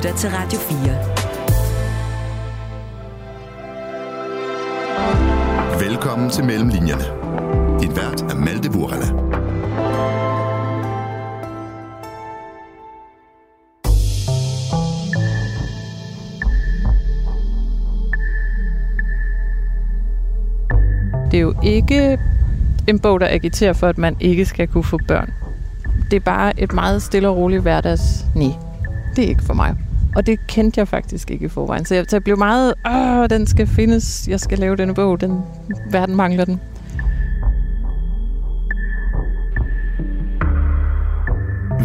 lytter til Radio 4. Velkommen til Mellemlinjerne. Din vært er Malte Burala. Det er jo ikke en bog, der agiterer for, at man ikke skal kunne få børn. Det er bare et meget stille og roligt hverdags... Nej, det er ikke for mig. Og det kendte jeg faktisk ikke i forvejen. Så jeg, så jeg blev meget... Åh, den skal findes. Jeg skal lave denne bog. Den, verden mangler den.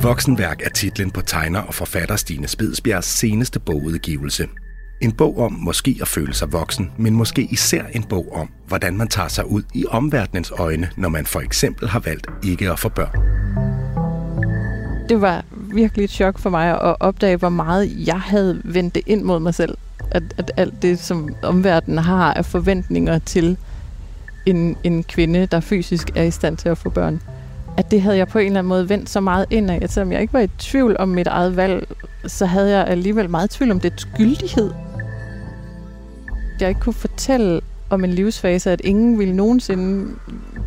Voksenværk er titlen på tegner og forfatter Stine Spidsbjergs seneste bogudgivelse. En bog om måske at føle sig voksen, men måske især en bog om, hvordan man tager sig ud i omverdenens øjne, når man for eksempel har valgt ikke at få børn. Det var virkelig et chok for mig at opdage, hvor meget jeg havde vendt det ind mod mig selv. At, at alt det, som omverdenen har af forventninger til en, en kvinde, der fysisk er i stand til at få børn, at det havde jeg på en eller anden måde vendt så meget ind af, at selvom jeg ikke var i tvivl om mit eget valg, så havde jeg alligevel meget tvivl om det skyldighed. Jeg ikke kunne fortælle om en livsfase, at ingen ville nogensinde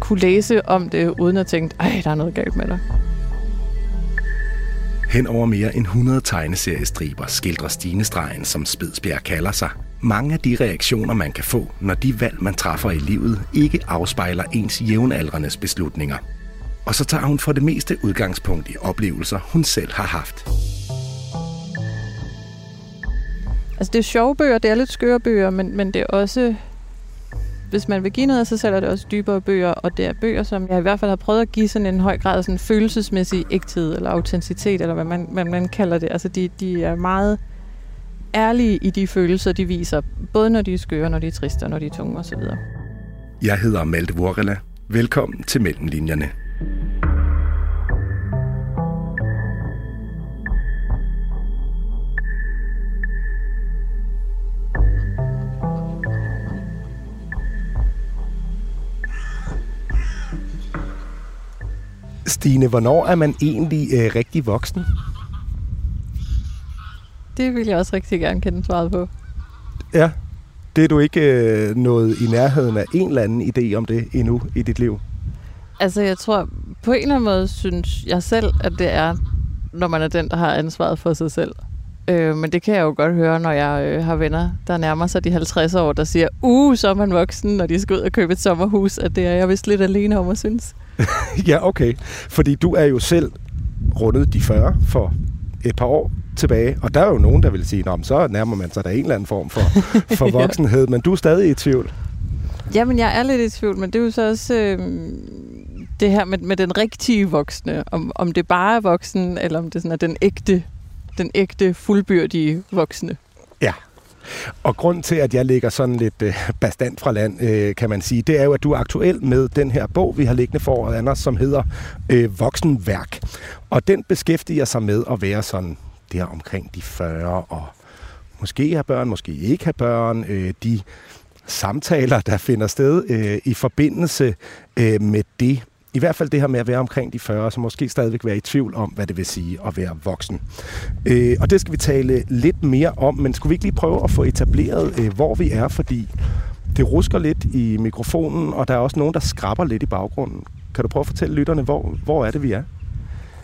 kunne læse om det, uden at tænke, ej, der er noget galt med dig. Hen over mere end 100 tegneseriestriber skildrer stinestregen, som Spidsbjerg kalder sig, mange af de reaktioner, man kan få, når de valg, man træffer i livet, ikke afspejler ens jævnaldrendes beslutninger. Og så tager hun for det meste udgangspunkt i oplevelser, hun selv har haft. Altså det er sjove bøger, det er lidt skøre bøger, men, men det er også, hvis man vil give noget af sig selv, er det også dybere bøger, og det er bøger, som jeg i hvert fald har prøvet at give sådan en høj grad af sådan følelsesmæssig ægthed, eller autenticitet, eller hvad man, hvad man kalder det. Altså de, de er meget ærlige i de følelser, de viser, både når de er skøre, når de er triste, og når de er tunge osv. Jeg hedder Malte Vorela. Velkommen til Mellemlinjerne. Stine, hvornår er man egentlig øh, rigtig voksen? Det vil jeg også rigtig gerne kende svaret på. Ja, det er du ikke øh, nået i nærheden af en eller anden idé om det endnu i dit liv? Altså, jeg tror, på en eller anden måde synes jeg selv, at det er, når man er den, der har ansvaret for sig selv. Øh, men det kan jeg jo godt høre, når jeg øh, har venner, der nærmer sig de 50 år, der siger, uh, så er man voksen, når de skal ud og købe et sommerhus, at det er jeg vist lidt alene om at synes. ja, okay. Fordi du er jo selv rundet de 40 for et par år tilbage, og der er jo nogen, der vil sige, at så nærmer man sig da en eller anden form for, for voksenhed, men du er stadig i tvivl. Jamen, jeg er lidt i tvivl, men det er jo så også øh, det her med, med den rigtige voksne, om, om det bare er voksen, eller om det sådan er den ægte, den ægte fuldbyrdige voksne. Ja, og grund til, at jeg ligger sådan lidt øh, bastant fra land, øh, kan man sige, det er jo, at du er aktuel med den her bog, vi har liggende foran Anders, som hedder øh, Voksenværk. Og den beskæftiger sig med at være sådan der omkring de 40 og måske have børn, måske ikke have børn. Øh, de samtaler, der finder sted øh, i forbindelse øh, med det. I hvert fald det her med at være omkring de 40, så måske stadigvæk være i tvivl om, hvad det vil sige at være voksen. Øh, og det skal vi tale lidt mere om, men skulle vi ikke lige prøve at få etableret, øh, hvor vi er, fordi det rusker lidt i mikrofonen, og der er også nogen, der skrabber lidt i baggrunden. Kan du prøve at fortælle lytterne, hvor, hvor er det, vi er?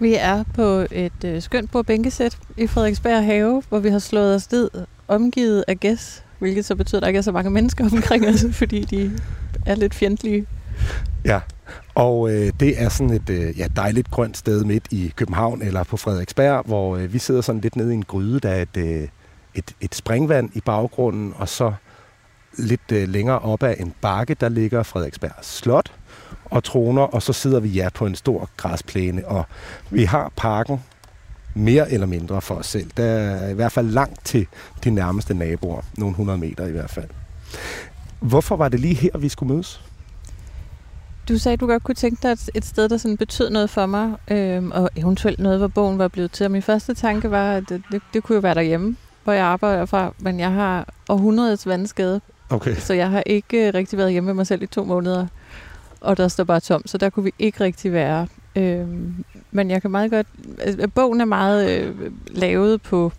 Vi er på et øh, skønt bordbænkesæt i Frederiksberg Have, hvor vi har slået os ned omgivet af gæs, hvilket så betyder, at der ikke er så mange mennesker omkring os, fordi de er lidt fjendtlige. Ja, og øh, det er sådan et øh, ja, dejligt grønt sted midt i København eller på Frederiksberg, hvor øh, vi sidder sådan lidt nede i en gryde, der er et, øh, et, et springvand i baggrunden, og så lidt øh, længere op ad en bakke, der ligger Frederiksberg Slot og troner, og så sidder vi ja på en stor græsplæne, og vi har parken mere eller mindre for os selv. Der er i hvert fald langt til de nærmeste naboer, nogle hundrede meter i hvert fald. Hvorfor var det lige her, vi skulle mødes? Du sagde, at du godt kunne tænke dig et sted, der sådan betød noget for mig, øhm, og eventuelt noget, hvor bogen var blevet til. Og min første tanke var, at det, det, det kunne jo være derhjemme, hvor jeg arbejder fra, men jeg har århundredets vandskade, okay. så jeg har ikke rigtig været hjemme med mig selv i to måneder, og der står bare tom, så der kunne vi ikke rigtig være. Øhm, men jeg kan meget godt... Altså, bogen er meget øh, lavet på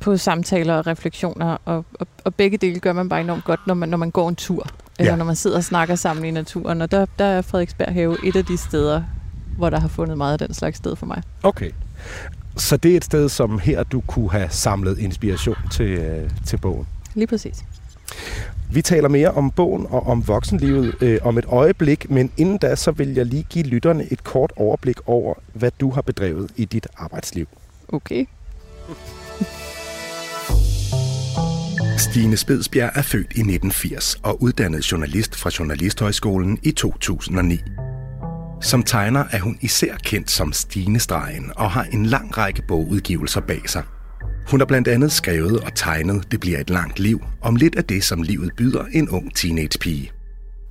på samtaler og refleksioner, og, og, og begge dele gør man bare enormt godt, når man, når man går en tur, eller Ja. når man sidder og snakker sammen i naturen, og der, der er Frederiksberg Have et af de steder, hvor der har fundet meget af den slags sted for mig. Okay. Så det er et sted, som her du kunne have samlet inspiration til, øh, til bogen. Lige præcis. Vi taler mere om bogen og om voksenlivet øh, om et øjeblik, men inden da, så vil jeg lige give lytterne et kort overblik over, hvad du har bedrevet i dit arbejdsliv. Okay. Stine Spedsbjerg er født i 1980 og uddannet journalist fra Journalisthøjskolen i 2009. Som tegner er hun især kendt som Stine Stregen og har en lang række bogudgivelser bag sig. Hun har blandt andet skrevet og tegnet Det bliver et langt liv, om lidt af det, som livet byder en ung teenagepige.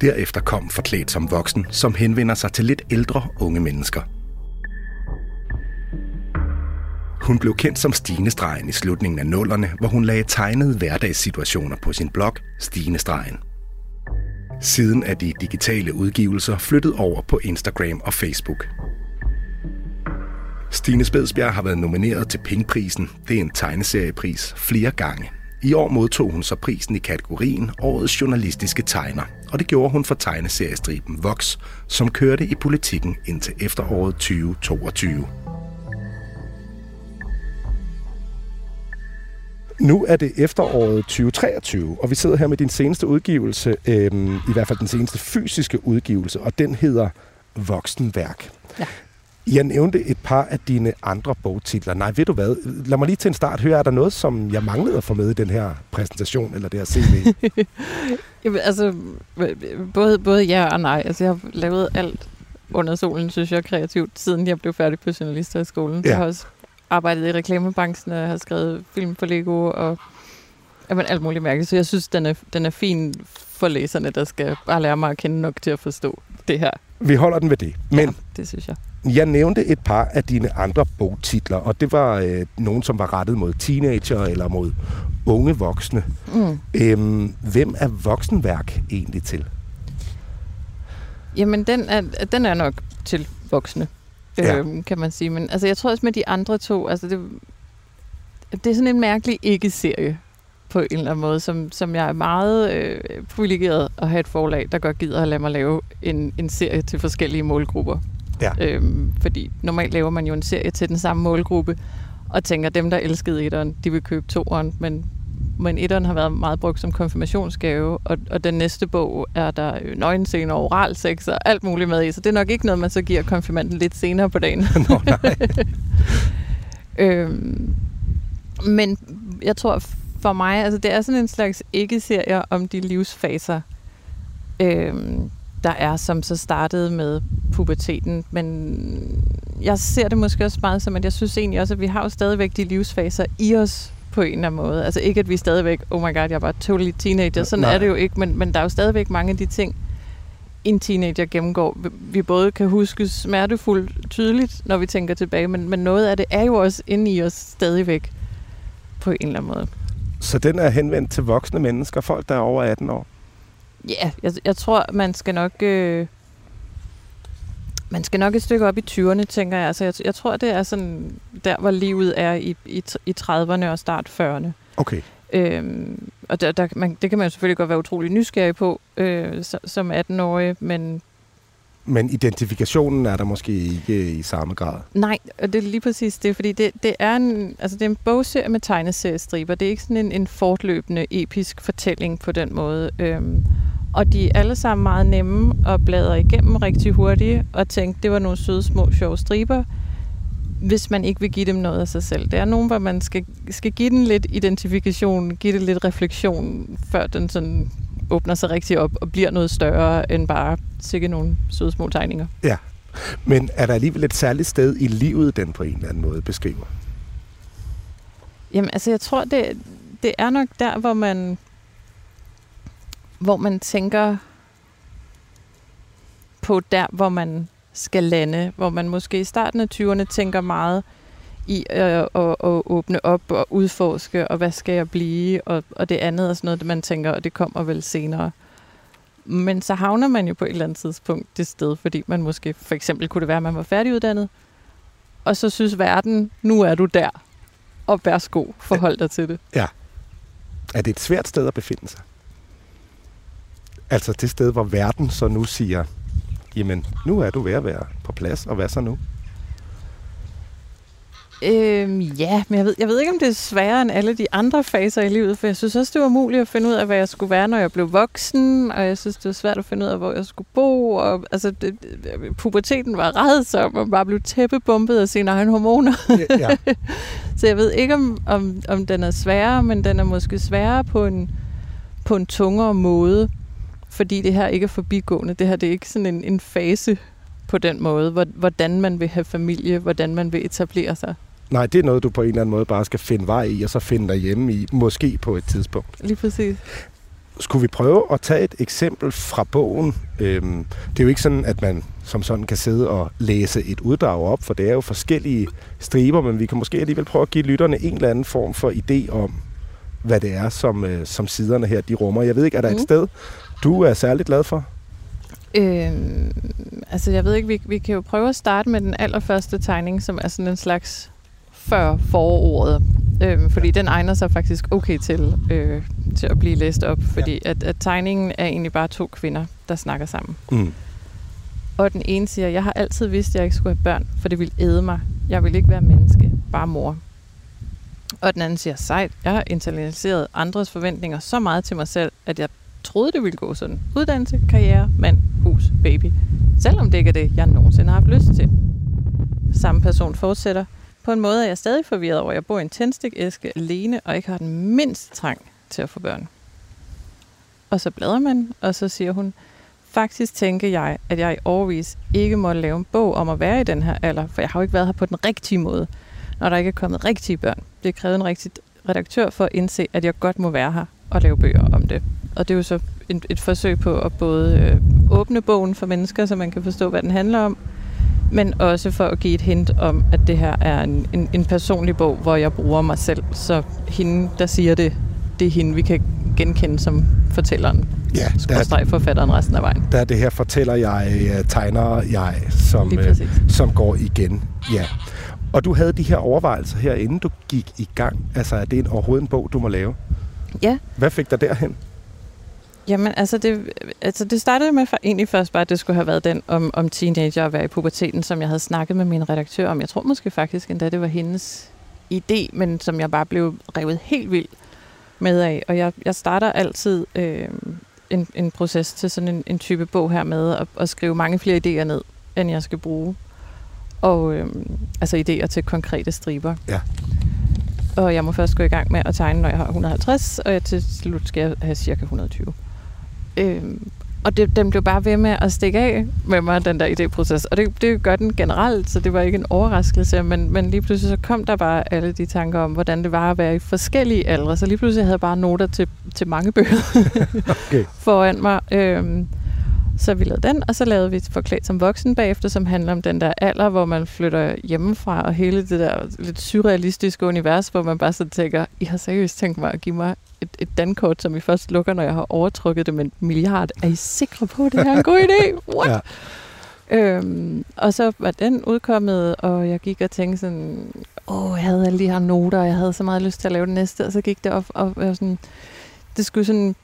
Derefter kom Forklædt som voksen, som henvender sig til lidt ældre unge mennesker. Hun blev kendt som Stine Stregen i slutningen af nullerne, hvor hun lagde tegnede hverdagssituationer på sin blog Stine Stregen. Siden er de digitale udgivelser flyttet over på Instagram og Facebook. Stine Spedsbjerg har været nomineret til Pingprisen, det er en tegneseriepris, flere gange. I år modtog hun så prisen i kategorien Årets Journalistiske Tegner, og det gjorde hun for tegneseriestriben Vox, som kørte i politikken indtil efteråret 2022. Nu er det efteråret 2023, og vi sidder her med din seneste udgivelse, øhm, i hvert fald den seneste fysiske udgivelse, og den hedder Voksenværk. Ja. Jeg nævnte et par af dine andre bogtitler. Nej, ved du hvad? Lad mig lige til en start høre, er der noget, som jeg manglede at få med i den her præsentation, eller det her CV? Jamen, altså, både, både ja og nej. Altså, jeg har lavet alt under solen, synes jeg, kreativt, siden jeg blev færdig på Journalisthøjskolen. Ja. Jeg har også arbejdet i reklamebranchen, og har skrevet film for Lego, og jamen, alt muligt mærkeligt. Så jeg synes, den er, den er fin for læserne, der skal bare lære mig at kende nok til at forstå det her. Vi holder den ved det. Men ja, det synes jeg. Jeg nævnte et par af dine andre bogtitler, og det var øh, nogen, som var rettet mod teenager eller mod unge voksne. Mm. Øhm, hvem er voksenværk egentlig til? Jamen, den er, den er nok til voksne, Ja. øhm, kan man sige. Men altså, jeg tror også med de andre to, altså det, det er sådan en mærkelig ikke-serie på en eller anden måde, som, som jeg er meget øh, privilegeret at have et forlag, der godt gider at lade mig lave en, en serie til forskellige målgrupper. Ja. Øhm, fordi normalt laver man jo en serie til den samme målgruppe, og tænker, dem, der elskede etteren, de vil købe toeren, men men etteren har været meget brugt som konfirmationsgave, og, og den næste bog er der nøgenscener og oralsex og alt muligt med i, så det er nok ikke noget, man så giver konfirmanden lidt senere på dagen. Nå, nej. øhm, men jeg tror for mig, altså det er sådan en slags ikke-serie om de livsfaser, øhm, der er, som så startede med puberteten, men jeg ser det måske også meget som, at jeg synes egentlig også, at vi har jo stadigvæk de livsfaser i os på en eller anden måde. Altså ikke, at vi stadigvæk, oh my god, jeg bare totally teenager. Sådan Nej. er det jo ikke, men, men der er jo stadigvæk mange af de ting, en teenager gennemgår, vi- vi både kan huske smertefuldt tydeligt, når vi tænker tilbage, men, men noget af det er jo også inde i os stadigvæk på en eller anden måde. Så den er henvendt til voksne mennesker, folk der er over 18 år. Ja, jeg, jeg tror, man skal nok... Øh, man skal nok et stykke op i 20'erne, tænker jeg. Altså, jeg, jeg tror, det er sådan der, hvor livet er i, i, i 30'erne og start 40'erne. Okay. Øhm, og der, der, man, det kan man selvfølgelig godt være utrolig nysgerrig på øh, som 18-årig, men Men identifikationen er der måske ikke i samme grad. nej, og det er lige præcis det, fordi det, det, er, en, altså det er en bogserie med tegneseriestriber. Det er ikke sådan en, en fortløbende episk fortælling på den måde. Øhm, og de er alle sammen meget nemme og bladre igennem rigtig hurtigt og tænke, det var nogle søde, små, sjove striber, hvis man ikke vil give dem noget af sig selv. Det er nogen, hvor man skal, skal give den lidt identifikation, give det lidt refleksion, før den sådan åbner sig rigtig op og bliver noget større end bare sikkert nogle søde små tegninger. Men er der alligevel et særligt sted i livet, den på en eller anden måde beskriver? Jamen, altså, jeg tror, det, det er nok der, hvor man, hvor man tænker på der, hvor man skal lande, hvor man måske i starten af 20'erne tænker meget i øh, at, at åbne op og udforske, og hvad skal jeg blive, og, og det andet er sådan noget, man tænker, og det kommer vel senere. Men så havner man jo på et eller andet tidspunkt det sted, fordi man måske, for eksempel kunne det være, at man var færdiguddannet, og så synes verden, nu er du der. og værsgo, forhold dig til det. Ja. Er det et svært sted at befinde sig? Altså det sted, hvor verden så nu siger, jamen nu er du ved at være på plads, og hvad så nu? Øhm, ja, men jeg ved, jeg ved ikke, om det er sværere end alle de andre faser i livet, for jeg synes også, det var muligt at finde ud af, hvad jeg skulle være, når jeg blev voksen, og jeg synes, det var svært at finde ud af, hvor jeg skulle bo, og altså, det, puberteten var redsom, og bare blev tæppebumpet af sine egne hormoner. Ja, ja. Så jeg ved ikke, om, om, om den er sværere, men den er måske sværere på en, på en tungere måde, fordi det her ikke er forbigående. Det her det er ikke sådan en, en fase på den måde, hvordan man vil have familie, hvordan man vil etablere sig. Nej, det er noget, du på en eller anden måde bare skal finde vej i, og så finde dig hjemme i, måske på et tidspunkt. Lige præcis. Skulle vi prøve at tage et eksempel fra bogen? Øhm, det er jo ikke sådan, at man som sådan kan sidde og læse et uddrag op, for det er jo forskellige striber, men vi kan måske alligevel prøve at give lytterne en eller anden form for idé om, hvad det er, som, øh, som siderne her de rummer. Jeg ved ikke, er der mm. et sted, du er særligt glad for? Øh, altså, jeg ved ikke, vi, vi kan jo prøve at starte med den allerførste tegning, som er sådan en slags før foråret. Øh, fordi den egner sig faktisk okay til, øh, til at blive læst op, fordi ja. at, at tegningen er egentlig bare to kvinder, der snakker sammen. Mm. Og den ene siger, jeg har altid vidst, at jeg ikke skulle have børn, for det ville æde mig. Jeg vil ikke være menneske, bare mor. Og den anden siger, sejt, jeg har internaliseret andres forventninger så meget til mig selv, at jeg troede, det ville gå sådan. Uddannelse, karriere, mand, hus, baby. Selvom det ikke er det, jeg nogensinde har haft lyst til. Samme person fortsætter. På en måde er jeg stadig forvirret over, at jeg bor i en tændstikæske alene, og ikke har den mindste trang til at få børn. Og så bladrer man, og så siger hun, faktisk tænker jeg, at jeg i årvis ikke må lave en bog om at være i den her alder, for jeg har jo ikke været her på den rigtige måde, når der ikke er kommet rigtige børn. Det krævede en rigtig redaktør for at indse, at jeg godt må være her og lave bøger om det. Og det er jo så et, et forsøg på at både øh, åbne bogen for mennesker, så man kan forstå, hvad den handler om, men også for at give et hint om, at det her er en, en, en personlig bog, hvor jeg bruger mig selv. Så hende, der siger det, det er hende, vi kan genkende som fortælleren. Ja, der er, forfatteren resten af vejen. Der er det her fortæller jeg, øh, tegner jeg, som, øh, som går igen. Ja. Og du havde de her overvejelser her, inden du gik i gang. Altså, er det en, overhovedet en bog, du må lave? Ja. Hvad fik dig derhen? Jamen, altså det, altså det startede med for, egentlig først bare, at det skulle have været den om, om teenager og være i puberteten, som jeg havde snakket med min redaktør om. Jeg tror måske faktisk endda, det var hendes idé, men som jeg bare blev revet helt vildt med af. Og jeg, jeg starter altid øh, en, en proces til sådan en, en type bog her med at, at skrive mange flere idéer ned, end jeg skal bruge. Og øh, altså idéer til konkrete striber. Ja. Og jeg må først gå i gang med at tegne, når jeg har 150, og jeg til slut skal jeg have cirka 120. Øh, og det, den blev bare ved med at stikke af med mig, den der idéproces. Og det, det gør den generelt, så det var ikke en overraskelse. Men, men lige pludselig så kom der bare alle de tanker om, hvordan det var at være i forskellige aldre. Så lige pludselig havde jeg bare noter til, til mange bøger okay. foran mig. Øhm, så vi lavede den, og så lavede vi Forklædt som voksen bagefter, som handler om den der alder, hvor man flytter hjemmefra, og hele det der lidt surrealistiske univers, hvor man bare så tænker, I har seriøst tænkt mig at give mig et, et dankort, som I først lukker, når jeg har overtrykket det med en milliard. Er I sikre på, at det her er en god idé? What? Ja. Øhm, og så var den udkommet, og jeg gik og tænkte sådan, åh, jeg havde alle de her noter, og jeg havde så meget lyst til at lave det næste, og så gik det op, og jeg sådan, det skulle sådan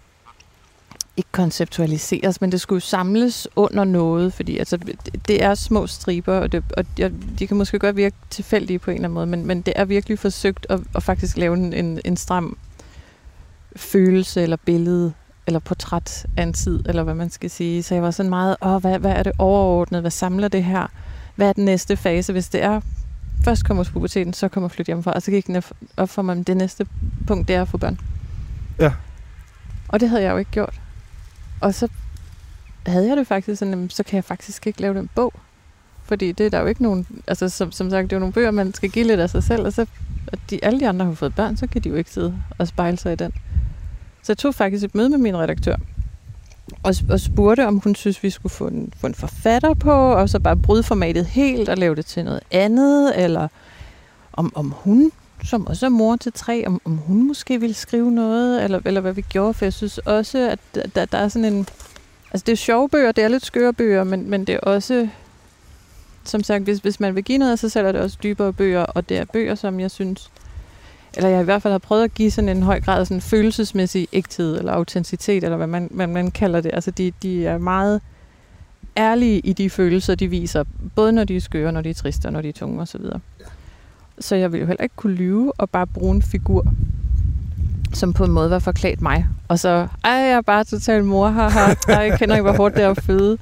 ikke konceptualiseres, men det skulle samles under noget, fordi altså, det er små striber, og, det, og de, de kan måske godt virke tilfældige på en eller anden måde, men, men det er virkelig forsøgt at, at faktisk lave en, en, en stram følelse eller billede eller portræt af en tid, eller hvad man skal sige. Så jeg var sådan meget, åh, hvad, hvad er det overordnet? Hvad samler det her? Hvad er den næste fase? Hvis det er, først kommer puberteten, så kommer flytte hjemmefra, og så gik den op for mig, det næste punkt, det er at få børn. Ja. Og det havde jeg jo ikke gjort. Og så havde jeg det faktisk sådan, så kan jeg faktisk ikke lave den bog. Fordi det er der jo ikke nogen, altså som, som sagt, det er jo nogle bøger, man skal give lidt af sig selv, og så at de, alle de andre har fået børn, så kan de jo ikke sidde og spejle sig i den. Så jeg tog faktisk et møde med min redaktør, og, og spurgte, om hun synes, vi skulle få en, få en forfatter på, og så bare bryde formatet helt og lave det til noget andet, eller om, om hun, som også er mor til tre, om, om hun måske ville skrive noget, eller, eller hvad vi gjorde, for jeg synes også, at der, der er sådan en... Altså det er sjove bøger, det er lidt skøre bøger, men, men det er også... Som sagt, hvis, hvis man vil give noget af sig selv, er det også dybere bøger, og det er bøger, som jeg synes eller jeg i hvert fald har prøvet at give sådan en høj grad af sådan følelsesmæssig ægthed, eller autenticitet, eller hvad man, man, man kalder det. Altså de, de er meget ærlige i de følelser, de viser, både når de er skøre, når de er triste, og når de er tunge osv. Ja. Så jeg ville jo heller ikke kunne lyve og bare bruge en figur, som på en måde var forklædt mig. Og så, ej, jeg er bare total mor, haha, jeg kender ikke, hvor hårdt det er at føde.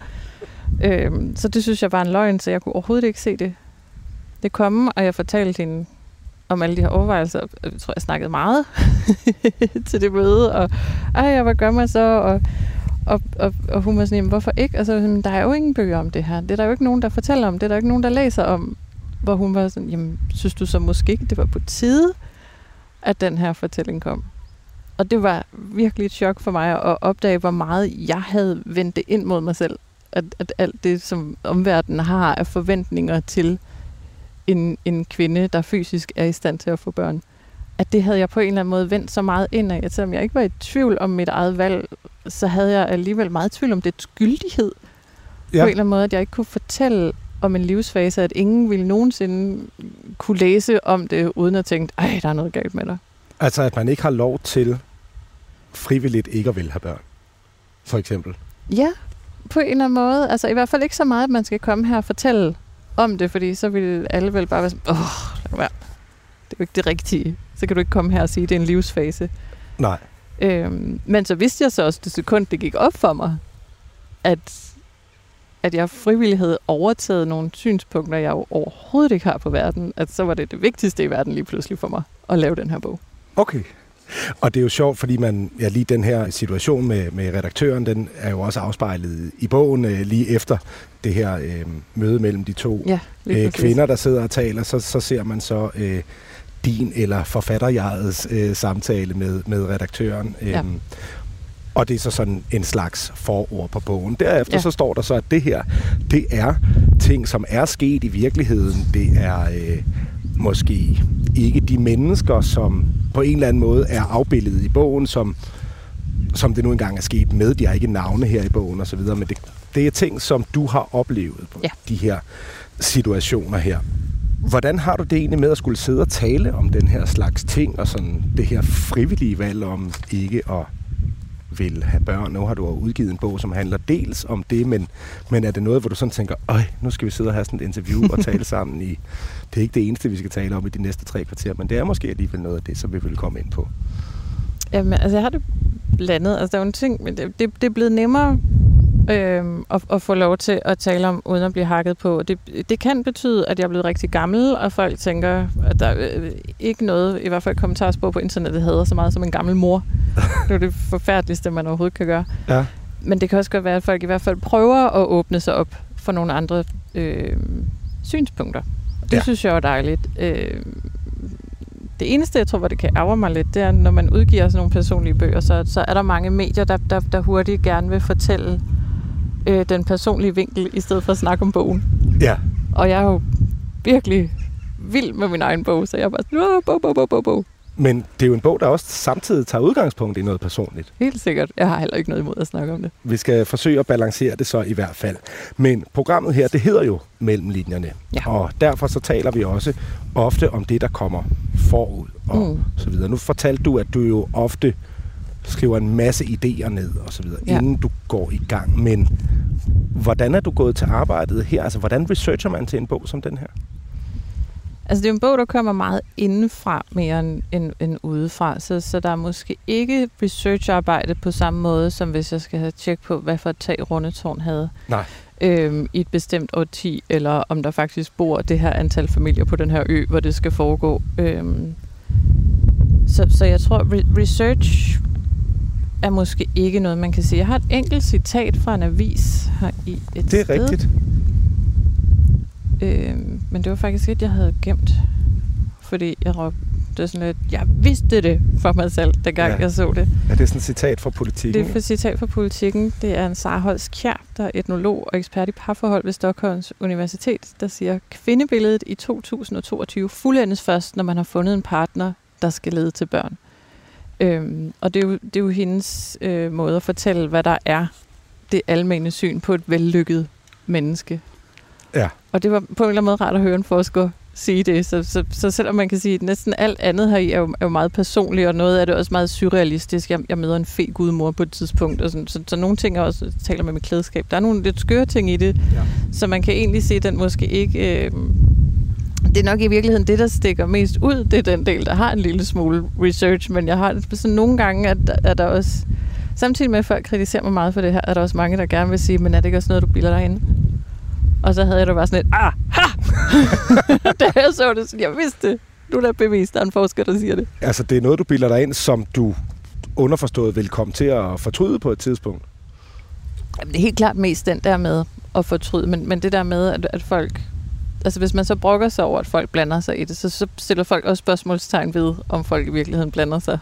Øhm, så det synes jeg var en løgn, så jeg kunne overhovedet ikke se det, det komme, og jeg fortalte hende om alle de her overvejelser. Jeg tror, jeg snakkede meget til det møde, og ej, hvad gør man så? Og, og, og, og hun var sådan, jamen, hvorfor ikke? Og så sådan, der er jo ingen bøger om det her. Det er der jo ikke nogen, der fortæller om. Det er der jo ikke nogen, der læser om. Hvor hun var sådan, jamen, synes du så måske ikke, det var på tide, at den her fortælling kom? Og det var virkelig et chok for mig at opdage, hvor meget jeg havde vendt det ind mod mig selv. At, at alt det, som omverdenen har af forventninger til en, en kvinde, der fysisk er i stand til at få børn, at det havde jeg på en eller anden måde vendt så meget ind af, at selvom jeg ikke var i tvivl om mit eget valg, så havde jeg alligevel meget tvivl om det skyldighed. Ja. På en eller anden måde, at jeg ikke kunne fortælle om en livsfase, at ingen ville nogensinde kunne læse om det, uden at tænke, ej, der er noget galt med dig. Altså, at man ikke har lov til frivilligt ikke at vil have børn, for eksempel? Ja, på en eller anden måde. Altså, i hvert fald ikke så meget, at man skal komme her og fortælle om det, fordi så vil alle vel bare være sådan, åh, lad være. Det er jo ikke det rigtige. Så kan du ikke komme her og sige, at det er en livsfase. Nej. Øhm, men så vidste jeg så også det sekund, det gik op for mig, at, at jeg frivilligt havde overtaget nogle synspunkter, jeg jo overhovedet ikke har på verden, at så var det det vigtigste i verden lige pludselig for mig at lave den her bog. Okay. Og det er jo sjovt, fordi man, ja, lige den her situation med, med redaktøren, den er jo også afspejlet i bogen øh, lige efter det her øh, møde mellem de to ja, øh, kvinder, der sidder og taler. Så, så ser man så øh, din eller forfatterjegets øh, samtale med, med redaktøren. Øh, ja. Og det er så sådan en slags forord på bogen. Derefter ja. så står der så, at det her, det er ting, som er sket i virkeligheden. Det er øh, måske ikke de mennesker, som på en eller anden måde er afbildet i bogen, som, som det nu engang er sket med. De har ikke navne her i bogen osv., men det, det er ting, som du har oplevet på ja. de her situationer her. Hvordan har du det egentlig med at skulle sidde og tale om den her slags ting, og sådan det her frivillige valg om ikke at vil have børn. Nu har du udgivet en bog, som handler dels om det, men, men er det noget, hvor du sådan tænker, øj, nu skal vi sidde og have sådan et interview og tale sammen i... Det er ikke det eneste, vi skal tale om i de næste tre kvarter, men det er måske alligevel noget af det, som vi vil komme ind på. Jamen, altså jeg har det blandet. Altså der er jo en ting, men det, det, det er blevet nemmere øh, at, at få lov til at tale om, uden at blive hakket på. Det, det kan betyde, at jeg er blevet rigtig gammel, og folk tænker, at der er øh, ikke noget, i hvert fald kommentarspor på internettet, hedder så meget som en gammel mor. det er det forfærdeligste, man overhovedet kan gøre. Ja. Men det kan også godt være, at folk i hvert fald prøver at åbne sig op for nogle andre øh, synspunkter. Det ja. synes jeg er dejligt. Øh, det eneste, jeg tror, hvor det kan ærge mig lidt, det er, når man udgiver sådan nogle personlige bøger, så, så er der mange medier, der, der, der hurtigt gerne vil fortælle øh, den personlige vinkel, i stedet for at snakke om bogen. Ja. Og jeg er jo virkelig vild med min egen bog, så jeg er bare sådan, bog, bog, bog, bog, bog. Men det er jo en bog, der også samtidig tager udgangspunkt i noget personligt. Helt sikkert. Jeg har heller ikke noget imod at snakke om det. Vi skal forsøge at balancere det så i hvert fald. Men programmet her, det hedder jo Mellem linjerne. Ja. Og derfor så taler vi også ofte om det, der kommer forud og mm. så videre. Nu fortalte du, at du jo ofte skriver en masse idéer ned og så videre, ja. inden du går i gang. Men hvordan er du gået til arbejdet her? Altså, hvordan researcher man til en bog som den her? Altså, det er en bog, der kommer meget indenfra mere end, end, end udefra, så, så der er måske ikke researcharbejde på samme måde, som hvis jeg skal have tjek på, hvad for et tag Rundetårn havde. Nej. Øhm, i et bestemt årti, eller om der faktisk bor det her antal familier på den her ø, hvor det skal foregå. Øhm, så, så jeg tror, re- research er måske ikke noget, man kan sige. Jeg har et enkelt citat fra en avis her i et Det er sted. rigtigt. Øh, men det var faktisk et, jeg havde gemt. Fordi jeg råbte sådan lidt, jeg vidste det for mig selv, dengang ja. jeg så det. Ja, det er sådan et citat fra politikken. Det er et citat fra politikken. Det er en Sara Holst Kjær, der er etnolog og ekspert i parforhold ved Stockholms Universitet, der siger, kvindebilledet i 2022 fuldendes først, når man har fundet en partner, der skal lede til børn. Øhm, og det er, jo, det er jo hendes øh, måde at fortælle, hvad der er det almene syn på et vellykket menneske. Ja. Og det var på en eller anden måde rart at høre en forsker sige det. Så, så, så selvom man kan sige, at næsten alt andet her er jo, er jo meget personligt, og noget af det er også meget surrealistisk. Jeg, jeg møder en fe gudmor på et tidspunkt, og sådan, så, så nogle ting er også, jeg taler med mit klædeskab, der er nogle lidt skøre ting i det, ja. så man kan egentlig se, at den måske ikke... Øh, det er nok i virkeligheden det, der stikker mest ud. Det er den del, der har en lille smule research, men jeg har sådan nogle gange, at, at der også... Samtidig med, at folk kritiserer mig meget for det her, er der også mange, der gerne vil sige, men er det ikke også noget, du bilder dig ind? Og så havde jeg da bare sådan et, ah, ha! da jeg så det, så jeg vidste det. Nu er der bevist, der er en forsker, der siger det. Altså, det er noget, du bilder dig ind, som du underforstået vil komme til at fortryde på et tidspunkt? Jamen, det er helt klart mest den der med at fortryde, men, men det der med, at, at folk altså hvis man så brokker sig over, at folk blander sig i det, så, så stiller folk også spørgsmålstegn ved, om folk i virkeligheden blander sig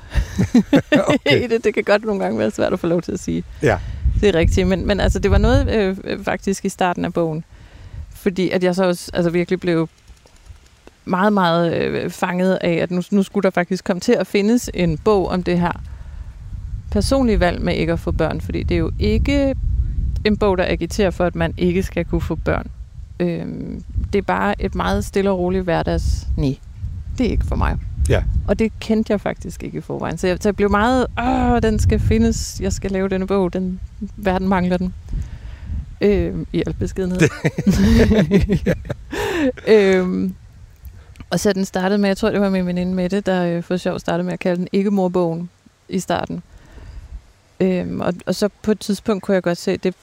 okay. i det. Det kan godt nogle gange være svært at få lov til at sige. Ja. Det er rigtigt, men, men altså, det var noget øh, faktisk i starten af bogen, fordi at jeg så også altså, virkelig blev meget, meget øh, fanget af, at nu, nu skulle der faktisk komme til at findes en bog om det her personlige valg med ikke at få børn, fordi det er jo ikke en bog, der agiterer for, at man ikke skal kunne få børn. Øhm, det er bare et meget stille og roligt hverdags, nej, det er ikke for mig. Ja. Og det kendte jeg faktisk ikke i forvejen. Så jeg, så jeg blev meget, åh, den skal findes, jeg skal lave denne bog, den, verden mangler den. Øhm, I al beskedenhed. øhm, og så den startede med, jeg tror det var min veninde Mette, der øh, for sjov startede med at kalde den ikke-morbogen i starten. Øhm, og, og så på et tidspunkt kunne jeg godt se, det,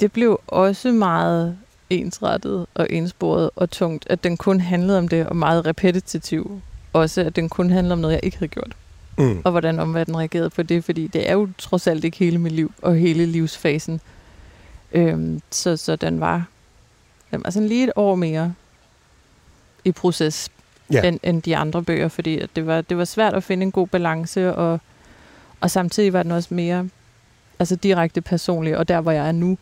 det blev også meget ensrettet og ensporet og tungt, at den kun handlede om det, og meget repetitiv. Også at den kun handlede om noget, jeg ikke havde gjort. Mm. Og hvordan omverdenen reagerede på det, fordi det er jo trods alt ikke hele mit liv og hele livsfasen. Øhm, så, så den var, var sådan lige et år mere i proces ja. end, end de andre bøger, fordi at det, var, det var svært at finde en god balance, og, og samtidig var den også mere altså direkte personlig, og der hvor jeg er nu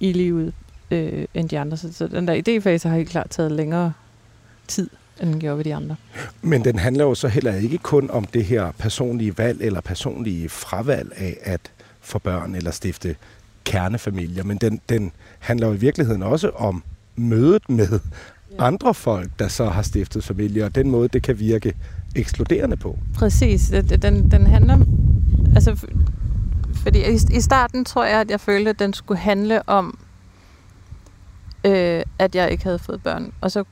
i livet, øh, end de andre. Så, så den der idéfase har helt klart taget længere tid, end den gjorde ved de andre. Men den handler jo så heller ikke kun om det her personlige valg eller personlige fravalg af at få børn eller stifte kernefamilier, men den, den handler jo i virkeligheden også om mødet med andre folk, der så har stiftet familie, og den måde, det kan virke ekskluderende på. Præcis. Den, den handler... Altså, fordi i, starten tror jeg, at jeg følte, at den skulle handle om øh, at jeg ikke havde fået børn. Og så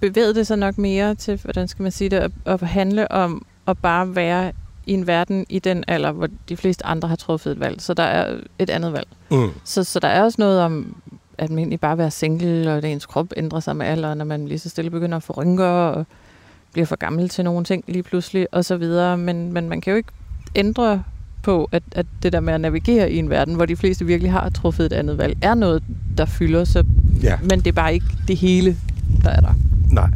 bevægede det sig nok mere til, hvordan skal man sige det, at, at handle om at bare være i en verden i den alder, hvor de fleste andre har truffet et valg. Så der er et andet valg. Mm. Så, så der er også noget om, at man egentlig bare være single, og at ens krop ændrer sig med alderen, når man lige så stille begynder at få rynker, og bliver for gammel til nogle ting lige pludselig, og så videre. Men, men man kan jo ikke ændre på, at, at det der med at navigere i en verden, hvor de fleste virkelig har truffet et andet valg, er noget, der fylder, så, ja. men det er bare ikke det hele, der er der. Nej.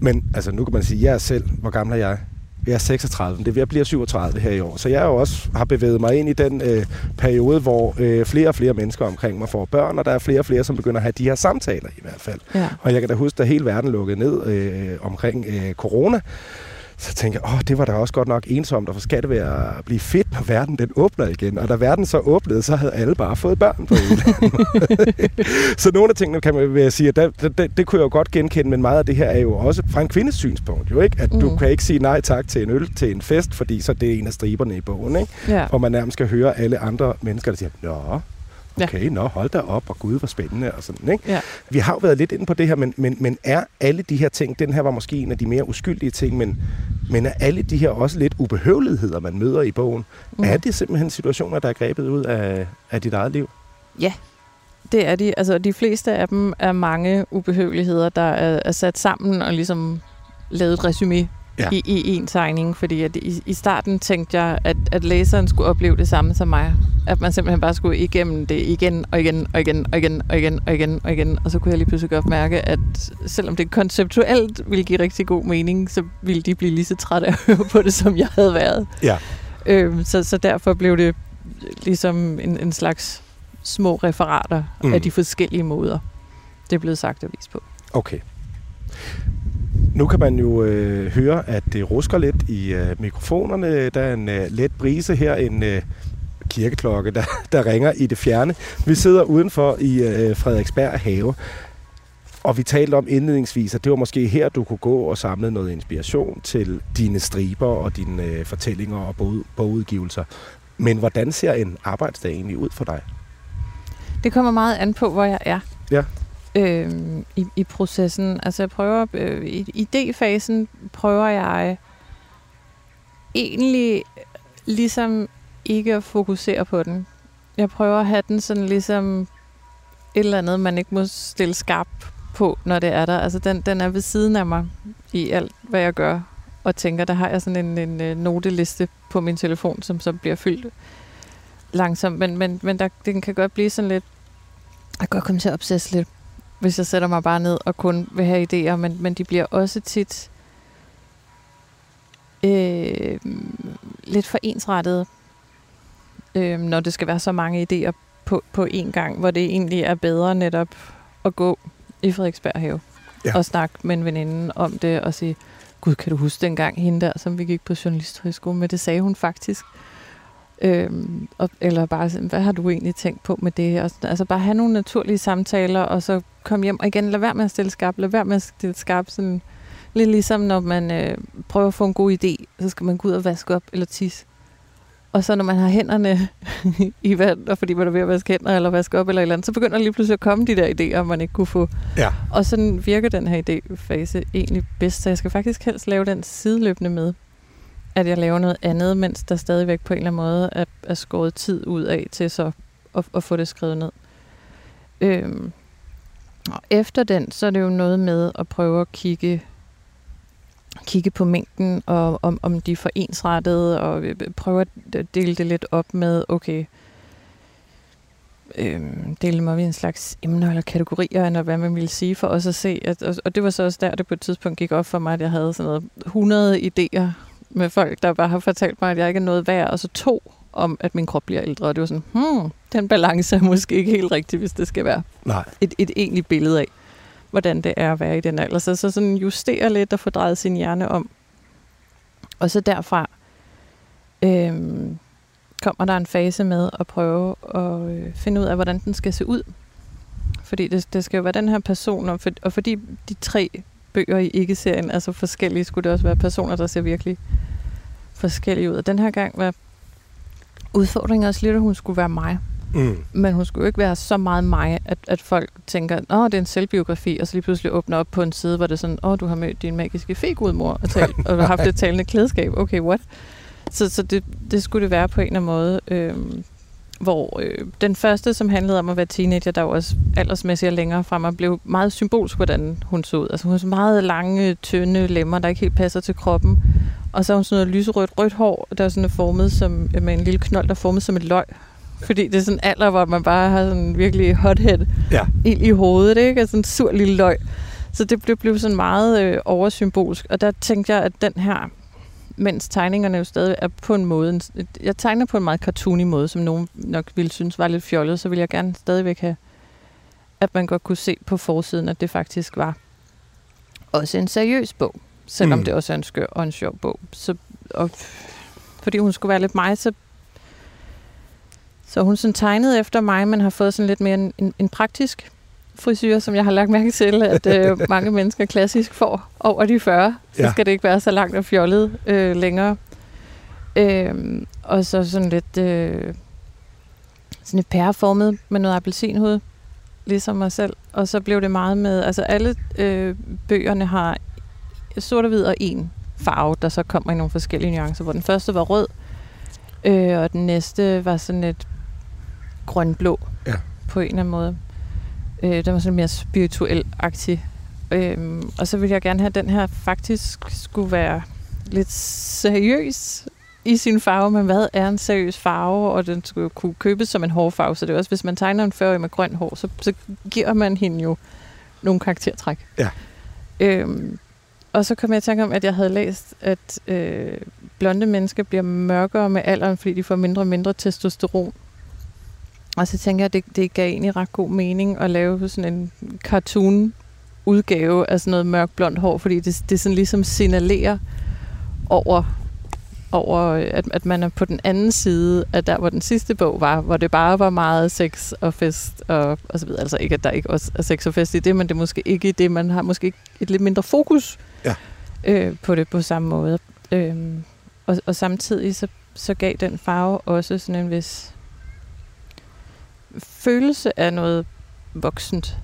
Men altså, nu kan man sige, jeg er selv, hvor gammel er jeg? Jeg er 36, det er ved at blive 37 her i år. Så jeg jo også har bevæget mig ind i den øh, periode, hvor øh, flere og flere mennesker omkring mig får børn, og der er flere og flere, som begynder at have de her samtaler i hvert fald. Ja. Og jeg kan da huske, at hele verden lukkede ned øh, omkring øh, corona, så tænkte jeg, åh, det var da også godt nok ensomt, og for skal det være at blive fedt, når verden den åbner igen. Og da verden så åbnede, så havde alle bare fået børn på en Så nogle af tingene kan man sige, at det, det, det kunne jeg jo godt genkende, men meget af det her er jo også fra en kvindes synspunkt, jo ikke? At mm. du kan ikke sige nej tak til en øl til en fest, fordi så det er en af striberne i bogen, ikke? Ja. Og man nærmest skal høre alle andre mennesker, der siger, nå, Okay, ja. nå, hold da op, og gud, hvor spændende, og sådan, ikke? Ja. Vi har jo været lidt inde på det her, men, men, men er alle de her ting, den her var måske en af de mere uskyldige ting, men, men er alle de her også lidt ubehøveligheder, man møder i bogen, mm. er det simpelthen situationer, der er grebet ud af, af dit eget liv? Ja, det er de. Altså, de fleste af dem er mange ubehøveligheder, der er, er sat sammen og ligesom lavet et resume ja. i, i en tegning, fordi at i, i starten tænkte jeg, at, at læseren skulle opleve det samme som mig. At man simpelthen bare skulle igennem det igen og igen og igen og igen og igen og igen og igen. Og så kunne jeg lige pludselig godt mærke, at selvom det konceptuelt ville give rigtig god mening, så ville de blive lige så trætte af at høre på det, som jeg havde været. Ja. Øhm, så, så derfor blev det ligesom en, en slags små referater mm. af de forskellige måder, det er blevet sagt og vist på. Okay. Nu kan man jo øh, høre, at det rusker lidt i øh, mikrofonerne. Der er en øh, let brise her, en øh, kirkeklokke, der, der ringer i det fjerne. Vi sidder udenfor i øh, Frederiksberg have. Og vi talte om indledningsvis, at det var måske her, du kunne gå og samle noget inspiration til dine striber og dine øh, fortællinger og bog, bogudgivelser. Men hvordan ser en arbejdsdag egentlig ud for dig? Det kommer meget an på, hvor jeg er. Ja. Øhm, i, I processen. Altså jeg prøver, øh, i idéfasen prøver jeg egentlig ligesom ikke at fokusere på den. Jeg prøver at have den sådan ligesom et eller andet, man ikke må stille skarp på, når det er der. Altså den, den er ved siden af mig i alt, hvad jeg gør. Og tænker, der har jeg sådan en, en, en noteliste på min telefon, som så bliver fyldt langsomt. Men, men, men der, den kan godt blive sådan lidt... Jeg kan godt komme til at obsesse lidt, hvis jeg sætter mig bare ned og kun vil have idéer. Men, men de bliver også tit øh, lidt for ensrettede, øh, når det skal være så mange idéer på, på én gang, hvor det egentlig er bedre netop at gå i Frederiksberg have ja. og snakke med en veninde om det og sige, gud, kan du huske dengang hende der, som vi gik på journalisthøjskole med, det sagde hun faktisk. Øhm, og, eller bare, hvad har du egentlig tænkt på med det? Og, altså bare have nogle naturlige samtaler, og så komme hjem og igen, lad være med at stille skarp, lad være med at stille skarp, sådan lidt ligesom når man øh, prøver at få en god idé, så skal man gå ud og vaske op eller tisse. Og så når man har hænderne i vand, og fordi man er ved at vaske hænder eller vaske op eller et eller andet, så begynder lige pludselig at komme de der idéer, man ikke kunne få. Ja. Og sådan virker den her idéfase egentlig bedst, så jeg skal faktisk helst lave den sideløbende med, at jeg laver noget andet, mens der stadigvæk på en eller anden måde er, er skåret tid ud af til så at, at få det skrevet ned. Øhm, og efter den, så er det jo noget med at prøve at kigge kigge på mængden, og om, om de er for ensrettede, og prøve at dele det lidt op med, okay, øhm, dele dem op i en slags emner eller kategorier, eller hvad man ville sige for os at se. At, og, og det var så også der, det på et tidspunkt gik op for mig, at jeg havde sådan noget 100 idéer med folk, der bare har fortalt mig, at jeg ikke er noget værd, og så to om, at min krop bliver ældre. Og det var sådan, hmm, den balance er måske ikke helt rigtig, hvis det skal være Nej. Et, et egentligt billede af hvordan det er at være i den alder. Så, så sådan justere lidt og få drejet sin hjerne om. Og så derfra øhm, kommer der en fase med at prøve at øh, finde ud af, hvordan den skal se ud. Fordi det, det skal jo være den her person, og, for, og fordi de tre bøger i ikke-serien er så forskellige, skulle det også være personer, der ser virkelig forskellige ud. Og den her gang var udfordringen også lidt, at hun skulle være mig. Mm. Men hun skulle jo ikke være så meget mig, at, at folk tænker, at det er en selvbiografi, og så lige pludselig åbner op på en side, hvor det er sådan, åh, du har mødt din magiske fegudmor, og, talt, og har haft et talende klædeskab. Okay, what? Så, så det, det skulle det være på en eller anden måde. Øhm, hvor øh, den første, som handlede om at være teenager, der var også aldersmæssigt og længere frem, blev meget symbolsk, hvordan hun så ud. Altså hun har så meget lange, tynde lemmer, der ikke helt passer til kroppen. Og så har hun sådan noget lyserødt rødt hår, der er sådan formet som, med en lille knold, der er formet som et løg. Fordi det er sådan en alder, hvor man bare har sådan virkelig hothead ja. ild i hovedet, ikke? Og sådan en sur lille løg. Så det blev, blev sådan meget øh, oversymbolsk. Og der tænkte jeg, at den her, mens tegningerne jo stadig er på en måde, jeg tegner på en meget cartoony måde, som nogen nok ville synes var lidt fjollet, så ville jeg gerne stadigvæk have, at man godt kunne se på forsiden, at det faktisk var også en seriøs bog, selvom mm. det også er en skør og en sjov bog. Så, og, fordi hun skulle være lidt mig, så så hun sådan tegnede efter mig, men har fået sådan lidt mere en, en, en praktisk frisyr, som jeg har lagt mærke til, at øh, mange mennesker klassisk får over de 40. Så ja. skal det ikke være så langt og fjollet øh, længere. Øh, og så sådan lidt øh, sådan et pæreformet med noget appelsinhud, ligesom mig selv. Og så blev det meget med, altså alle øh, bøgerne har sort og hvid og en farve, der så kommer i nogle forskellige nuancer, hvor den første var rød, øh, og den næste var sådan et grøn-blå ja. på en eller anden måde. Øh, den var sådan mere spirituel-agtig. Øh, og så ville jeg gerne have, at den her faktisk skulle være lidt seriøs i sin farve, men hvad er en seriøs farve, og den skulle kunne købes som en hårfarve, så det er også, hvis man tegner en 40 med grøn hår, så, så giver man hende jo nogle karaktertræk. Ja. Øhm, og så kom jeg i tanke om, at jeg havde læst, at øh, blonde mennesker bliver mørkere med alderen, fordi de får mindre og mindre testosteron. Og så tænker jeg, at det, det gav egentlig ret god mening at lave sådan en cartoon udgave af sådan noget mørk blond hår, fordi det, det sådan ligesom signalerer over over, at, at man er på den anden side af der, hvor den sidste bog var, hvor det bare var meget sex og fest og, og så videre. Altså ikke, at der ikke også er sex og fest i det, men det er måske ikke i det, man har måske ikke et lidt mindre fokus Ja. øh, på det på samme måde. Øhm, og, og samtidig så, så gav den farve også sådan en vis følelse af noget voksent.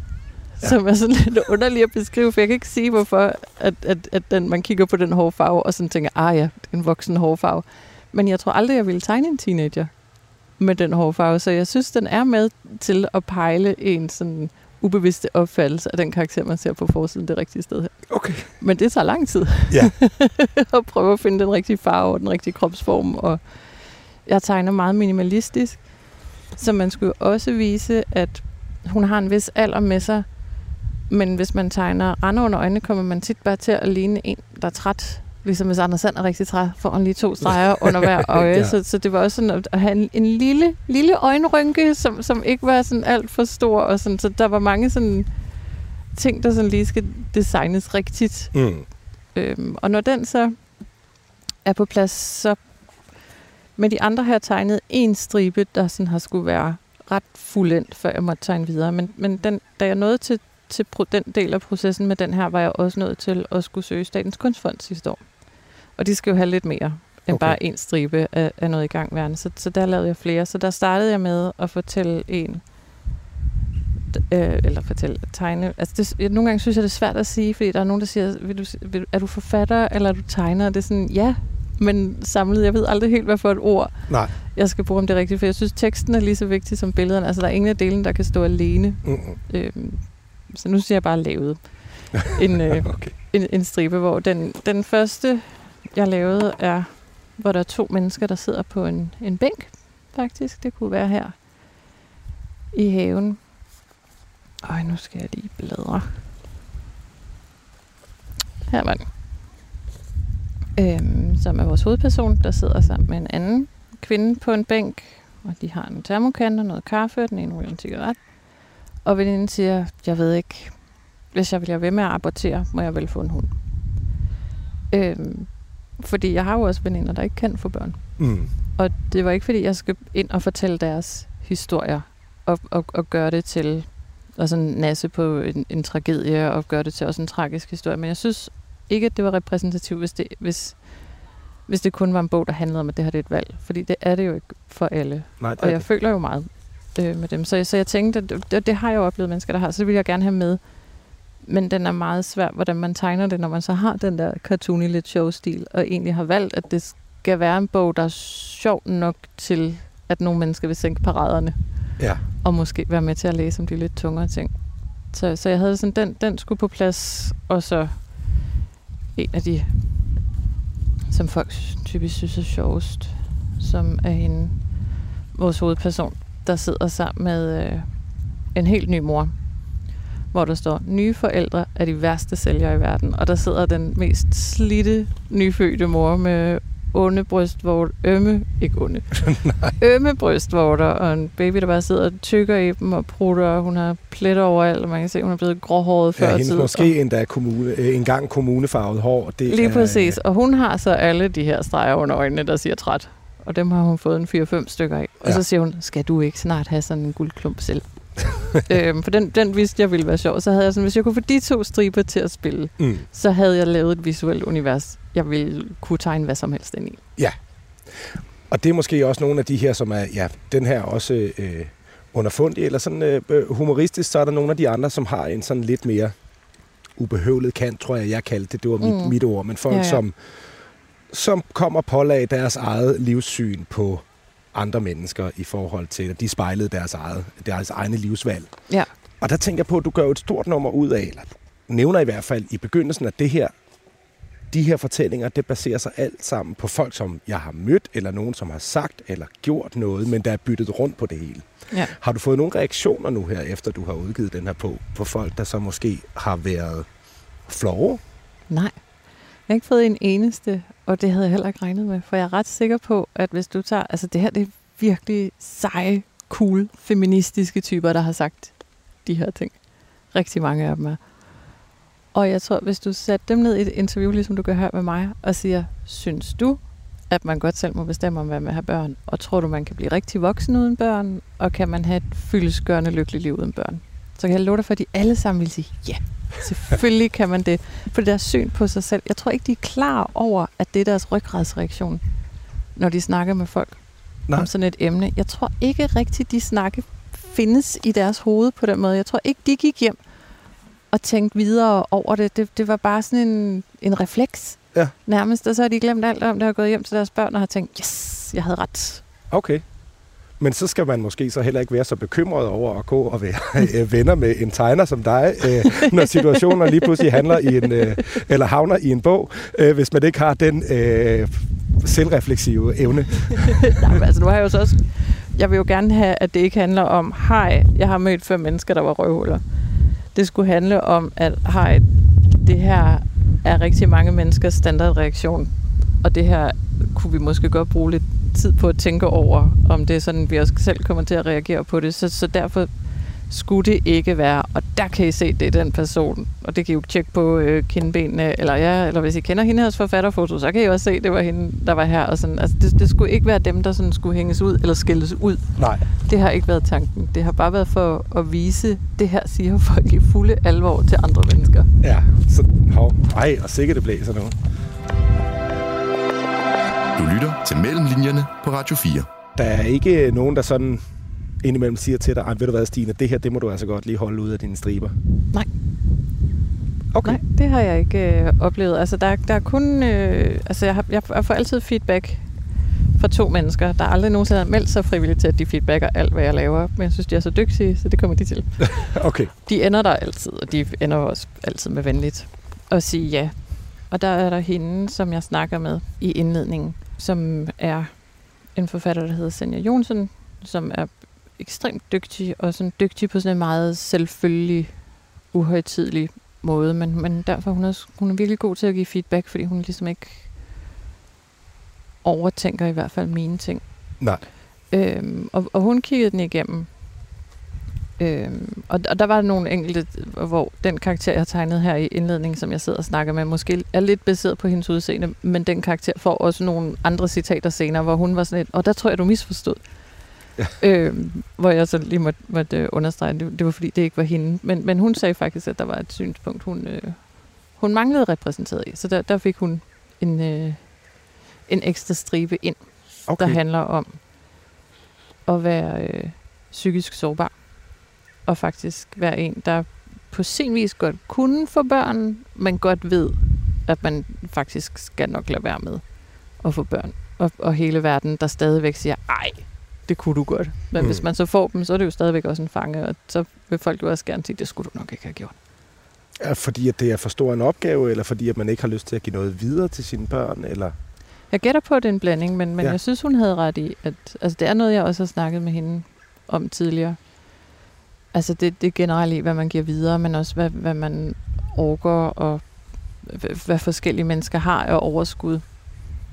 Ja. Som er sådan lidt underligt at beskrive, for jeg kan ikke sige, hvorfor at, at, at den, man kigger på den hårfarve, og sådan tænker, ah ja, det er en voksen hårfarve. Men jeg tror aldrig, jeg ville tegne en teenager med den hårfarve, så jeg synes, den er med til at pejle en sådan ubevidste opfattelse af den karakter, man ser på forsiden det rigtige sted her. Okay. Men det tager lang tid Ja. at prøve at finde den rigtige farve og den rigtige kropsform. Og jeg tegner meget minimalistisk, så man skulle også vise, at hun har en vis alder med sig, men hvis man tegner render under øjnene, kommer man tit bare til at ligne en, der er træt. Ligesom hvis Anders Sand er rigtig træt, får han lige to streger under hver øje. Ja. så, så det var også sådan at at have en, en lille, lille øjenrynke, som, som ikke var sådan alt for stor. Og sådan, så der var mange sådan ting, der sådan lige skal designes rigtigt. Mm. Øhm, og når den så er på plads, så med de andre her tegnet en stribe, der sådan har skulle være ret fuldendt, før jeg måtte tegne videre. Men, men den, da jeg nåede til, til den del af processen med den her, var jeg også nødt til at skulle søge Statens Kunstfond sidste år. Og de skal jo have lidt mere end Okay. bare en stribe af, af noget i gangværende. Så, så der lavede jeg flere. Så der startede jeg med at fortælle en øh, eller fortælle, tegne. Altså det, jeg, nogle gange synes jeg, det er svært at sige, fordi der er nogen, der siger, vil du, vil, er du forfatter, eller er du tegner? Og det er sådan, ja, men samlet, jeg ved aldrig helt, hvad for et ord, Nej. jeg skal bruge om det rigtigt, for jeg synes, teksten er lige så vigtig som billederne. Altså, der er ingen af delene, der kan stå alene. Mm. Øhm, så nu siger jeg bare lavet en, øh, Okay. en, en stribe, hvor den, den første, jeg lavede, er, hvor der er to mennesker, der sidder på en, en bænk, faktisk. Det kunne være her i haven. Øj, nu skal jeg lige bladre. Her var den. Øhm, som er vores hovedperson, der sidder sammen med en anden kvinde på en bænk. Og de har en termokan og noget kaffe, og den ene ryger en cigaret. Og veninden siger, jeg ved ikke, hvis jeg bliver ved med at abortere, må jeg vel få en hund. Øhm, fordi jeg har jo også veninder, der ikke kan få børn. Mm. Og det var ikke, fordi jeg skal ind og fortælle deres historier og, og, og gøre det til og sådan nasse på en, en tragedie og gøre det til også en tragisk historie. Men jeg synes ikke, at det var repræsentativt, hvis det, hvis, hvis det kun var en bog, der handlede om, at det her det er et valg. Fordi det er det jo ikke for alle. Nej, Og jeg det. føler jo meget øh, med dem. Så, så jeg tænkte, at det, det har jeg jo oplevet mennesker, der har, så det vil jeg gerne have med. Men den er meget svær, hvordan man tegner det, når man så har den der cartoony lidt show-stil, og egentlig har valgt, at det skal være en bog, der er sjov nok til, at nogle mennesker vil sænke paraderne, Ja. og måske være med til at læse om de lidt tungere ting. Så, så jeg havde sådan, den, den skulle på plads, og så en af de, som folk typisk synes er sjovest, som er hende, vores hovedperson, der sidder sammen med øh, en helt ny mor, hvor der står, nye forældre er de værste sælgere i verden. Og der sidder den mest slitte, nyfødte mor med onde brystvorter, ømme, ikke onde, ømme brystvorter, og en baby, der bare sidder og tykker i dem og prutter, og hun har pletter overalt, og man kan se, at hun er blevet gråhåret før Ja, hendes tid. måske endda kommune, øh, engang kommunefarvet hår. Det Lige er, præcis. Og hun har så alle de her streger under øjnene, der siger træt. Og dem har hun fået en 4-5 stykker af. Og Ja. så siger hun, skal du ikke snart have sådan en guldklump selv? øhm, for den, den vidste jeg ville være sjov. Så havde jeg sådan, hvis jeg kunne få de to striber til at spille, Mm. så havde jeg lavet et visuelt univers, jeg ville kunne tegne hvad som helst ind i. Og det er måske også nogle af de her, som er, ja, den her også øh, underfundig, eller sådan øh, øh, humoristisk, så er der nogle af de andre, som har en sådan lidt mere ubehøvlet kant, tror jeg, jeg kaldte det. Det var mit, Mm. mit ord. Men folk, Ja, ja, ja. ja. som som kommer pålag deres eget livssyn på andre mennesker i forhold til, at de spejlede deres, eget, deres egne livsvalg. Ja. Og der tænker jeg på, at du gør et stort nummer ud af, eller nævner i hvert fald i begyndelsen, at det her, de her fortællinger, det baserer sig alt sammen på folk, som jeg har mødt, eller nogen, som har sagt eller gjort noget, men der er byttet rundt på det hele. Ja. Har du fået nogle reaktioner nu her, efter du har udgivet den her på, på folk, der så måske har været flove? Nej. Jeg har ikke fået en eneste, og det havde jeg heller ikke regnet med, for jeg er ret sikker på, at hvis du tager, altså det her, det er virkelig seje, cool, feministiske typer, der har sagt de her ting. Rigtig mange af dem er. Og jeg tror, hvis du satte dem ned i et interview, ligesom du gør her med mig, og siger, synes du, at man godt selv må bestemme om, hvad man har børn? Og tror du, man kan blive rigtig voksen uden børn? Og kan man have et fyldesgørende lykkeligt liv uden børn? Så kan jeg love dig for, at de alle sammen vil sige, ja, selvfølgelig kan man det. For deres syn på sig selv. Jeg tror ikke, de er klar over, at det er deres ryggradsreaktion, når de snakker med folk Nej. om sådan et emne. Jeg tror ikke rigtigt, de snakke findes i deres hoved på den måde. Jeg tror ikke, de gik hjem og tænkte videre over det. Det, det var bare sådan en, en refleks ja. nærmest. Og så har de glemt alt om det og gået hjem til deres børn og har tænkt, yes, jeg havde ret. Okay. Men så skal man måske så heller ikke være så bekymret over at gå og være øh, venner med en tegner som dig, øh, når situationer lige pludselig handler i en, øh, eller havner i en bog, øh, hvis man ikke har den øh, selvrefleksive evne. Nej, altså nu har jeg jo så også... Jeg vil jo gerne have, at det ikke handler om, hej, jeg har mødt fem mennesker, der var røvhuller. Det skulle handle om, at hej, det her er rigtig mange menneskers standardreaktion, og det her kunne vi måske godt bruge lidt tid på at tænke over, om det er sådan, vi også selv kommer til at reagere på det. Så, så derfor skulle det ikke være, og der kan I se, det er den person, og det kan I jo tjekke på øh, kindbenene, eller ja, eller hvis I kender hendes forfatterfoto, så kan I også se, det var hende, der var her. Og sådan. Altså, det, det skulle ikke være dem, der sådan skulle hænges ud, eller skilles ud. Nej. Det har ikke været tanken. Det har bare været for at vise, det her siger folk i fulde alvor til andre mennesker. Ja, så hov, ej, og sikkert det blæser nu. Du lytter til Mellemlinjerne på Radio 4. Der er ikke nogen, der sådan indimellem siger til dig, ved du hvad, Stine, det her, det må du altså godt lige holde ud af dine striber? Nej. Okay. Nej, det har jeg ikke øh, oplevet. Altså, der, der er kun... Øh, altså, jeg, har, jeg får altid feedback fra to mennesker, der aldrig nogensinde har meldt sig frivilligt til, at de feedbacker alt, hvad jeg laver. Men jeg synes, de er så dygtige, så det kommer de til. okay. De ender der altid, og de ender også altid med venligt at sige ja. Og der er der hende, som jeg snakker med i indledningen, som er en forfatter, der hedder Senja Jonsen, som er ekstremt dygtig, og sådan dygtig på sådan en meget selvfølgelig, uhøjtidlig måde, men, men derfor hun er hun er virkelig god til at give feedback, fordi hun ligesom ikke overtænker i hvert fald mine ting. Nej. Øhm, og, og hun kiggede den igennem, Øhm, og, og der var nogle enkelte, hvor den karakter, jeg har tegnet her i indledningen, som jeg sidder og snakker med, måske er lidt baseret på hendes udseende, men den karakter får også nogle andre citater senere, hvor hun var sådan et, og der tror jeg, du misforstod. Ja. Øhm, hvor jeg så lige måtte, måtte øh, understrege, det, det var fordi, det ikke var hende. Men, men hun sagde faktisk, at der var et synspunkt, hun, øh, hun manglede repræsenteret i. Så der, der fik hun en, øh, en ekstra stribe ind, okay. der handler om at være øh, psykisk sårbar og faktisk være en, der på sin vis godt kunne få børn, men godt ved, at man faktisk skal nok lade være med at få børn. Og, og hele verden, der stadigvæk siger, ej, det kunne du godt. Men mm. hvis man så får dem, så er det jo stadigvæk også en fange, og så vil folk jo også gerne sige, det skulle du nok ikke have gjort. Ja, fordi at det er for stor en opgave, eller fordi at man ikke har lyst til at give noget videre til sine børn, eller? Jeg gætter på, at det er en blanding, men, men ja. jeg synes, hun havde ret i, at altså, det er noget, jeg også har snakket med hende om tidligere. Altså det, det generelt i, hvad man giver videre, men også hvad, hvad man overgår, og hvad forskellige mennesker har af overskud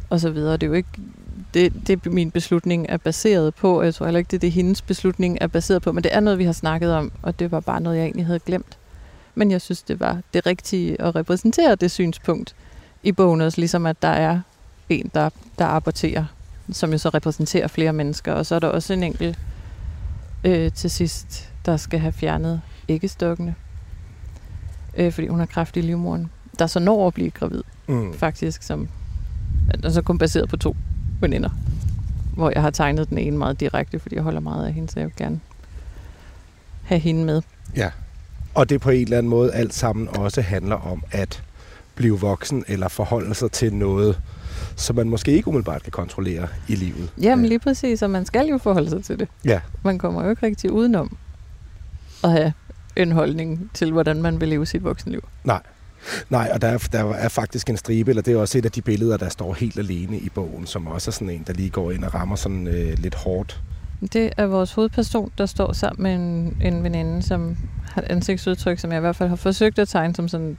og så videre. Det er jo ikke det, det min beslutning er baseret på, og jeg tror heller ikke, det er det, hendes beslutning er baseret på, men det er noget, vi har snakket om, og det var bare noget, jeg egentlig havde glemt. Men jeg synes, det var det rigtige at repræsentere det synspunkt i bogen også, ligesom at der er en, der, der aborterer, som jo så repræsenterer flere mennesker, og så er der også en enkelt øh, til sidst, der skal have fjernet æggestokkene, øh, fordi hun har kræft i livmoderen. Der så når at blive gravid, mm. faktisk, som er så kun baseret på to veninder, hvor jeg har tegnet den ene meget direkte, fordi jeg holder meget af hende, så jeg vil gerne have hende med. Ja, og det på en eller anden måde alt sammen også handler om at blive voksen eller forholde sig til noget, som man måske ikke umiddelbart kan kontrollere i livet. Jamen lige præcis, og man skal jo forholde sig til det. Ja. Man kommer jo ikke rigtig udenom at have en holdning til, hvordan man vil leve sit voksenliv. Nej. Nej, og der er, der er faktisk en stribe, eller det er også et af de billeder, der står helt alene i bogen, som også er sådan en, der lige går ind og rammer sådan øh, lidt hårdt. Det er vores hovedperson, der står sammen med en, en veninde, som har et ansigtsudtryk, som jeg i hvert fald har forsøgt at tegne som sådan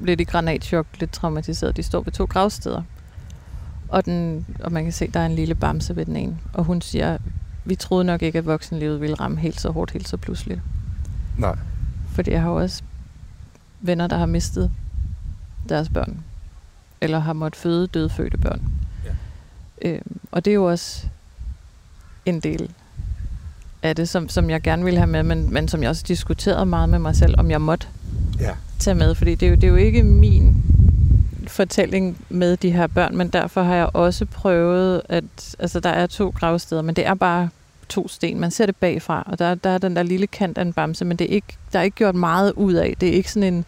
lidt i granatchok, lidt traumatiseret. De står ved to gravsteder. Og, den, og man kan se, der er en lille bamse ved den ene. Og hun siger, vi troede nok ikke, at voksenlivet ville ramme helt så hårdt, helt så pludseligt. Nej. Fordi jeg har også venner, der har mistet deres børn. Eller har måttet føde dødfødte børn. Ja. Øh, og det er jo også en del af det, som, som jeg gerne vil have med, men, men som jeg også diskuterede meget med mig selv, om jeg måtte Ja. tage med. Fordi det er, jo, det er jo ikke min fortælling med de her børn, men derfor har jeg også prøvet, at altså, der er to gravsteder, men det er bare to sten. Man ser det bagfra, og der, der er den der lille kant af en bamse, men det er ikke, der er ikke gjort meget ud af. Det er ikke sådan en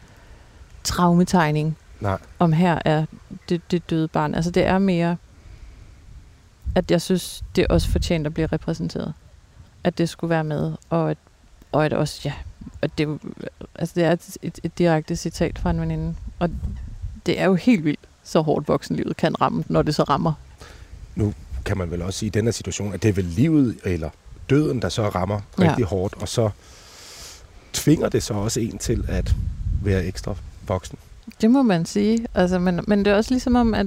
traumetegning, Nej. om her er det, det døde barn. Altså det er mere, at jeg synes, det er også fortjent at blive repræsenteret. At det skulle være med, og at, og at også, ja, at det, altså det er et, et, et direkte citat fra en veninde, og det er jo helt vildt, så hårdt voksenlivet kan ramme, når det så rammer. Kan man vel også sige i den her situation, at det er vel livet eller døden, der så rammer Ja. rigtig hårdt, og så tvinger det så også en til at være ekstra voksen. Det må man sige. Altså, men, men det er også ligesom om, at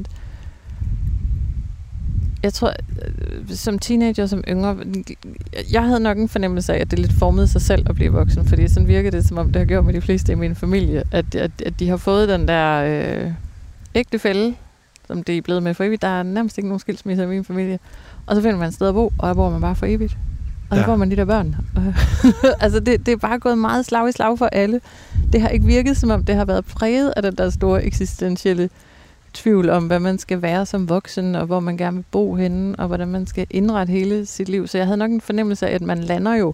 jeg tror, øh, som teenager, som yngre, jeg havde nok en fornemmelse af, at det lidt formede sig selv at blive voksen, fordi sådan virker det, som om det har gjort med de fleste i min familie, at, at, at de har fået den der øh, ægtefælde, som det er blevet med for evigt. Der er nærmest ikke nogen skilsmisse i min familie. Og så finder man et sted at bo, og der bor man bare for evigt. Og så Ja. får man de der børn. altså, det, det er bare gået meget slag i slag for alle. Det har ikke virket, som om det har været præget af den der store eksistentielle tvivl om, hvad man skal være som voksen, og hvor man gerne vil bo henne, og hvordan man skal indrette hele sit liv. Så jeg havde nok en fornemmelse af, at man lander jo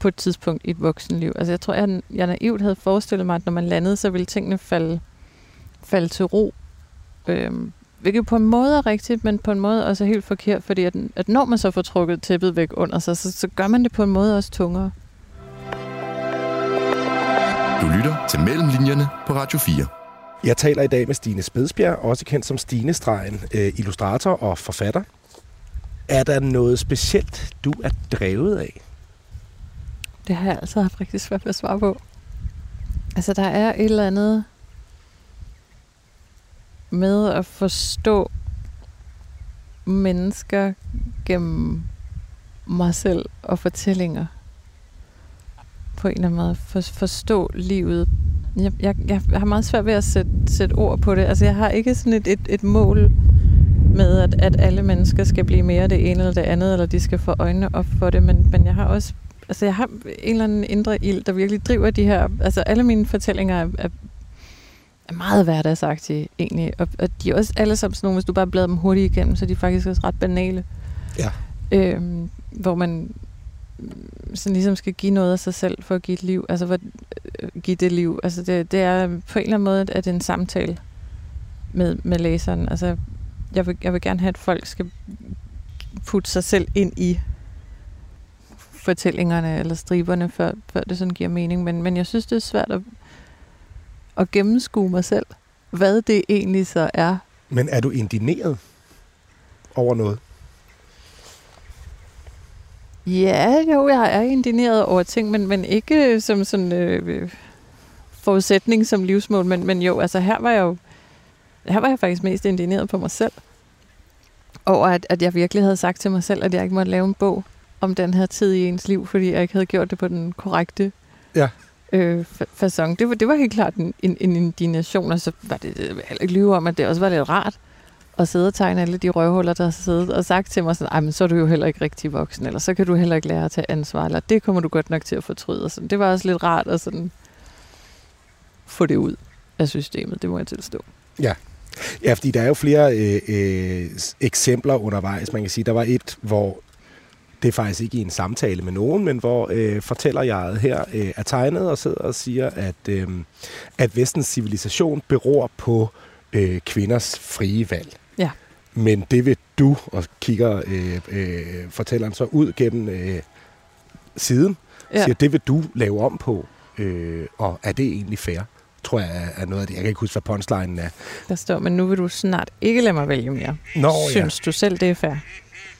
på et tidspunkt i et voksenliv. Altså jeg tror, jeg, jeg naivt havde forestillet mig, at når man landede, så ville tingene falde, falde til ro. Øhm, hvilket på en måde er rigtigt, men på en måde også er helt forkert, fordi at, at når man så får trukket tæppet væk under sig, så, så gør man det på en måde også tungere. Du lytter til Mellemlinjerne på Radio 4. Jeg taler i dag med Stine Spedsbjerg, også kendt som Stine Stregen, øh, illustrator og forfatter. Er der noget specielt, du er drevet af? Det har jeg altid haft rigtig svært ved at svare på. Altså, der er et eller andet med at forstå mennesker gennem mig selv og fortællinger. På en eller anden måde. For, forstå livet. Jeg, jeg, jeg har meget svært ved at sætte, sætte ord på det. Altså, jeg har ikke sådan et, et, et mål med, at, at alle mennesker skal blive mere det ene eller det andet, eller de skal få øjnene op for det, men, men jeg har også altså jeg har en eller anden indre ild, der virkelig driver de her, altså alle mine fortællinger er, er, er meget hverdagsagtige egentlig, og, og de er også alle sammen sådan nogle, hvis du bare bladrer dem hurtigt igennem, så er de faktisk også ret banale. Ja. Øhm, hvor man sådan ligesom skal give noget af sig selv for at give et liv, altså for at øh, give det liv. Altså det, det er på en eller anden måde, at det er en samtale med, med læseren. Altså jeg vil, jeg vil gerne have, at folk skal putte sig selv ind i fortællingerne eller striberne, før, før det sådan giver mening. Men, men jeg synes, det er svært at, at gennemskue mig selv, hvad det egentlig så er. Men er du indineret over noget? Ja, jo, jeg er indineret over ting, men, men ikke som sådan øh, forudsætning som livsmål. Men, men jo, altså her var jeg jo her var jeg faktisk mest indineret på mig selv. Over at, at jeg virkelig havde sagt til mig selv, at jeg ikke måtte lave en bog om den her tid i ens liv, fordi jeg ikke havde gjort det på den korrekte Ja. øh, fa- facon. Det var, det var helt klart en, en, en indignation, og så var det heller ikke lyve om, at det også var lidt rart og sidde og tegne alle de røvhuller, der har siddet og sagt til mig sådan, ej, men så er du jo heller ikke rigtig voksen, eller så kan du heller ikke lære at tage ansvar, eller det kommer du godt nok til at fortryde. Og sådan. Det var også lidt rart at sådan få det ud af systemet, det må jeg tilstå. Ja, ja fordi der er jo flere øh, øh, eksempler undervejs. Man kan sige, der var et, hvor det er faktisk ikke i en samtale med nogen, men hvor øh, fortæller jeg her øh, er tegnet og sidder og siger, at, øh, at vestens civilisation beror på øh, kvinders frie valg. Ja. Men det vil du, og kigger øh, øh, fortælleren så ud gennem øh, siden, ja. siger, det vil du lave om på, øh, og er det egentlig fair? Tror jeg er- noget af det. Jeg kan ikke huske, hvad punchlinen er. Der står, men nu vil du snart ikke lade mig vælge mere. Nå, Synes du selv, det er fair?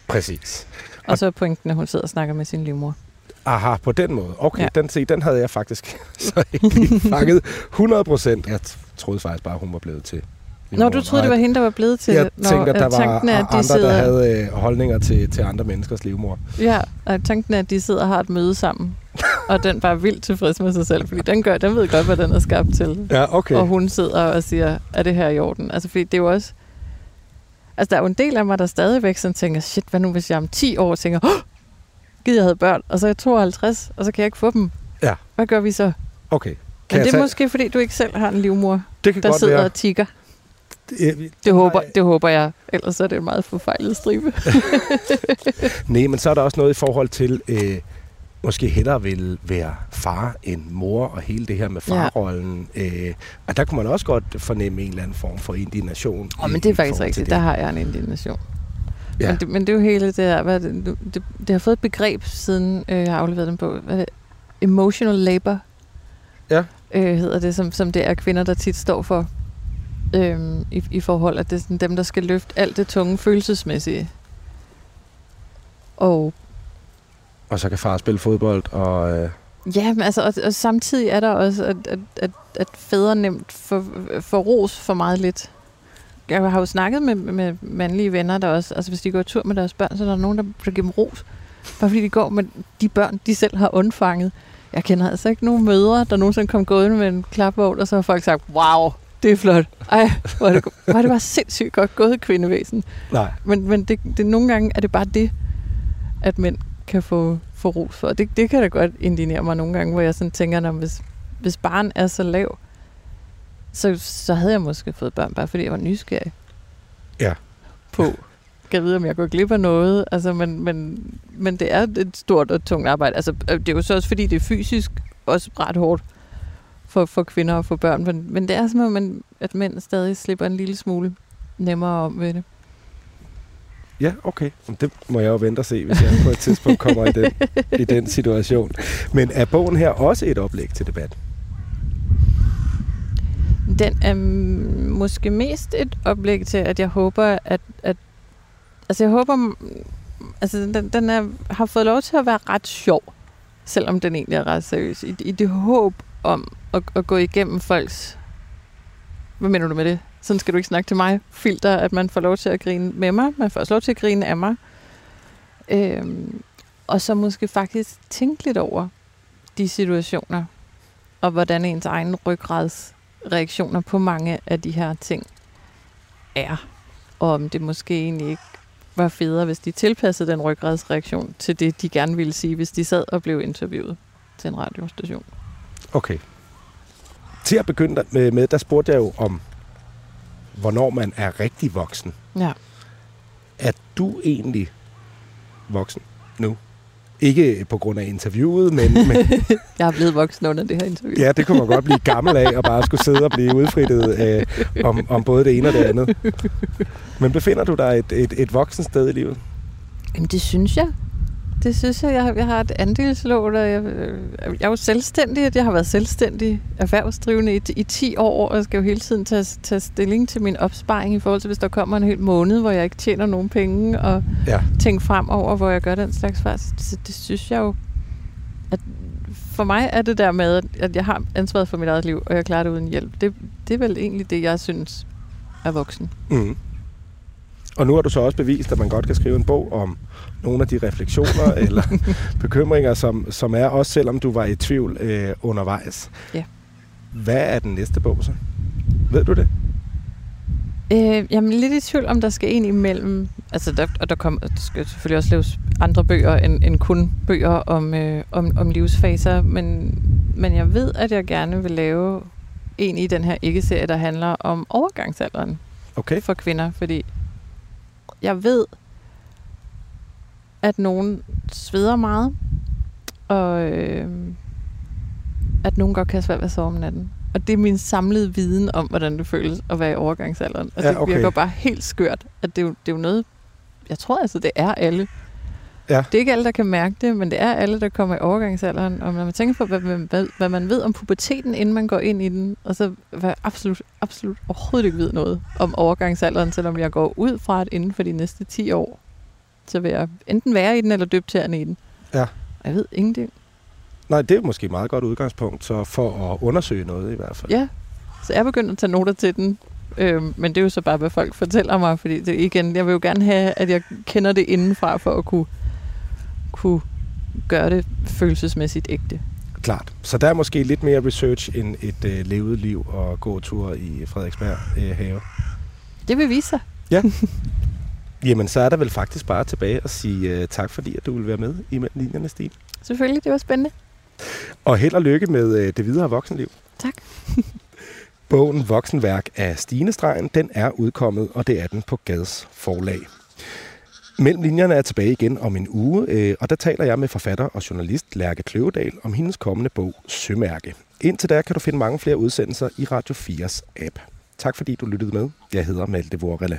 Præcis. Og så er pointen, at hun sidder og snakker med sin livmor. Aha, på den måde. Okay, ja. Ja. den, se, den havde jeg faktisk så ikke fanget 100 procent. Jeg t- troede faktisk bare, hun var blevet til. Nå, du troede, det var hende, der var blevet til Jeg Nå, tænkte, at der var er, andre, sidder, der havde øh, holdninger til, til andre menneskers livmor. Ja, og tanken er, at de sidder og har et møde sammen. og den bare vildt tilfreds med sig selv, fordi den, gør, den ved godt, hvad den er skabt til. Ja, okay. Og hun sidder og siger, er det her i orden? Altså, fordi det er jo også... Altså, der er jo en del af mig, der stadigvæk sådan tænker, shit, hvad nu hvis jeg om 10 år tænker, oh, gider jeg havde børn, og så er jeg 52, og så kan jeg ikke få dem. Ja. Hvad gør vi så? Okay. Kan Men det er tage- måske, fordi du ikke selv har en livmor, det kan der godt sidder være. og tigger. Det, Det håber, det håber jeg. Ellers er det en meget forfejlet stribe. Nej, men så er der også noget i forhold til, øh, måske hellere vil være far end mor, og hele det her med Ja. farrollen. Øh, og der kunne man også godt fornemme en eller anden form for indignation. Oh, men det er faktisk rigtigt. Der har jeg en indignation. Ja. Ja. Men, det, men det er jo hele det der, hvad det, det, det har fået et begreb, siden øh, jeg har afleveret den på. Hvad det? Emotional labor. Ja. Øh, hedder det, som, som det er kvinder, der tit står for. Øhm, i, I forhold, at det er sådan dem, der skal løfte alt det tunge følelsesmæssige. Og Og så kan far spille fodbold, og... Øh, Ja, men altså, og, og samtidig er der også, at, at, at, at fædre nemt får, får ros for meget lidt. Jeg har jo snakket med, med mandlige venner, der også, altså hvis de går tur med deres børn, så er der nogen, der, der giver dem ros. Bare fordi de går med de børn, de selv har undfanget. Jeg kender altså ikke nogen mødre, der nogensinde kom gående med en klapvogn, og så har folk sagt, wow, det er flot. Ej, hvor det, er det bare sindssygt godt gået, kvindevæsen. nej, Men, men det, det, nogle gange er det bare det, at mænd kan få, få ros for. Det, det kan da godt indignere mig nogle gange, hvor jeg sådan tænker, når hvis, hvis barn er så lav, så, så havde jeg måske fået børn, bare fordi jeg var nysgerrig. Ja. På, kan jeg vide, om jeg går glip af noget. Altså, men, men, men det er et stort og tungt arbejde. Altså, øh, det er jo så også, fordi det er fysisk også ret hårdt for, for kvinder at få børn. Men, men det er som om, man, at mænd stadig slipper en lille smule nemmere om ved det. Ja, okay. Det må jeg jo vente og se, hvis jeg på et tidspunkt kommer i den, i den situation. Men er bogen her også et oplæg til debat? Den er måske mest et oplæg til, at jeg håber, at... at altså, jeg håber... Altså, den, den er, har fået lov til at være ret sjov, selvom den egentlig er ret seriøs. I, i det håb om at, at gå igennem folks... Hvad mener du med det? Sådan skal du ikke snakke til mig. Filter, at man får lov til at grine med mig. Man får også lov til at grine af mig. Øhm, og så måske faktisk tænke lidt over de situationer, og hvordan ens egen ryggrads reaktioner på mange af de her ting er. Og om det måske egentlig ikke var federe, hvis de tilpassede den ryggradsreaktion til det, de gerne ville sige, hvis de sad og blev interviewet til en radiostation. Okay. Til at begynde med, med, der spurgte jeg jo om, hvornår man er rigtig voksen. Ja. Er du egentlig voksen nu? Ikke på grund af interviewet, men, men Jeg er blevet voksen under det her interview. ja, det kunne man godt blive gammel af, og bare skulle sidde og blive udfrittet øh, om, om både det ene og det andet. Men befinder du dig et, et, et voksen sted i livet? Jamen, det synes jeg. Det synes jeg. Jeg har, jeg har et andelslån, og jeg, jeg er jo selvstændig. Jeg har været selvstændig erhvervsdrivende i, i 10 år, og jeg skal jo hele tiden tage, tage stilling til min opsparing i forhold til, hvis der kommer en hel måned, hvor jeg ikke tjener nogen penge, og Ja. tænke fremover, hvor jeg gør den slags fejl. Så det, synes jeg jo, at for mig er det der med, at- at jeg har ansvaret for mit eget liv, og jeg klarer det uden hjælp. Det, det er vel egentlig det, jeg synes er voksen. Mm. Og nu har du så også bevist, at man godt kan skrive en bog om nogle af de refleksioner eller bekymringer, som, som er, også selvom du var i tvivl øh, undervejs. Ja. Hvad er den næste bog så? Ved du det? Øh, jamen lidt i tvivl, om der skal en imellem. Altså, der, og der, kom, der skal selvfølgelig også laves andre bøger, end, end kun bøger om, øh, om, om livsfaser. Men, men jeg ved, at jeg gerne vil lave en i den her ikke-serie, der handler om overgangsalderen Okay. for kvinder. Fordi jeg ved, at nogen sveder meget, og øh, at nogen godt kan have svært ved at sove om natten. Og det er min samlede viden om, hvordan det føles at være i overgangsalderen. Og Ja, det okay. virker bare helt skørt, at det er, jo, det er jo noget, jeg tror altså, det er alle. Ja. Det er ikke alle, der kan mærke det, men det er alle, der kommer i overgangsalderen. Og når man tænker på, hvad, hvad, hvad, hvad man ved om puberteten, inden man går ind i den, og så hvad jeg absolut, absolut overhovedet ikke ved noget om overgangsalderen, selvom jeg går ud fra, at inden for de næste 10 år, så vil jeg enten være i den, eller døbe tæerne i den. Ja. Jeg ved ingenting. Nej, det er måske et meget godt udgangspunkt så for at undersøge noget i hvert fald. Ja, så jeg begynder at tage noter til den. Øhm, men det er jo så bare, hvad folk fortæller mig, fordi det, igen, jeg vil jo gerne have, at jeg kender det indenfra, for at kunne, kunne gøre det følelsesmæssigt ægte. Klart. Så der er måske lidt mere research end et øh, levet liv og gåtur i Frederiksberg øh, have. Det vil vise sig. Jamen, så er der vel faktisk bare tilbage at sige uh, tak, fordi at du vil være med i mellem linjerne, Stine. Selvfølgelig, det var spændende. Og held og lykke med uh, det videre voksenliv. Tak. Bogen Voksenværk af Stine Stregen, den er udkommet, og det er den på Gads forlag. Mellem linjerne er tilbage igen om en uge, øh, og der taler jeg med forfatter og journalist Lærke Kløvedal om hendes kommende bog Sømærke. Indtil der kan du finde mange flere udsendelser i Radio 4's app. Tak fordi du lyttede med. Jeg hedder Malte Vorrelle.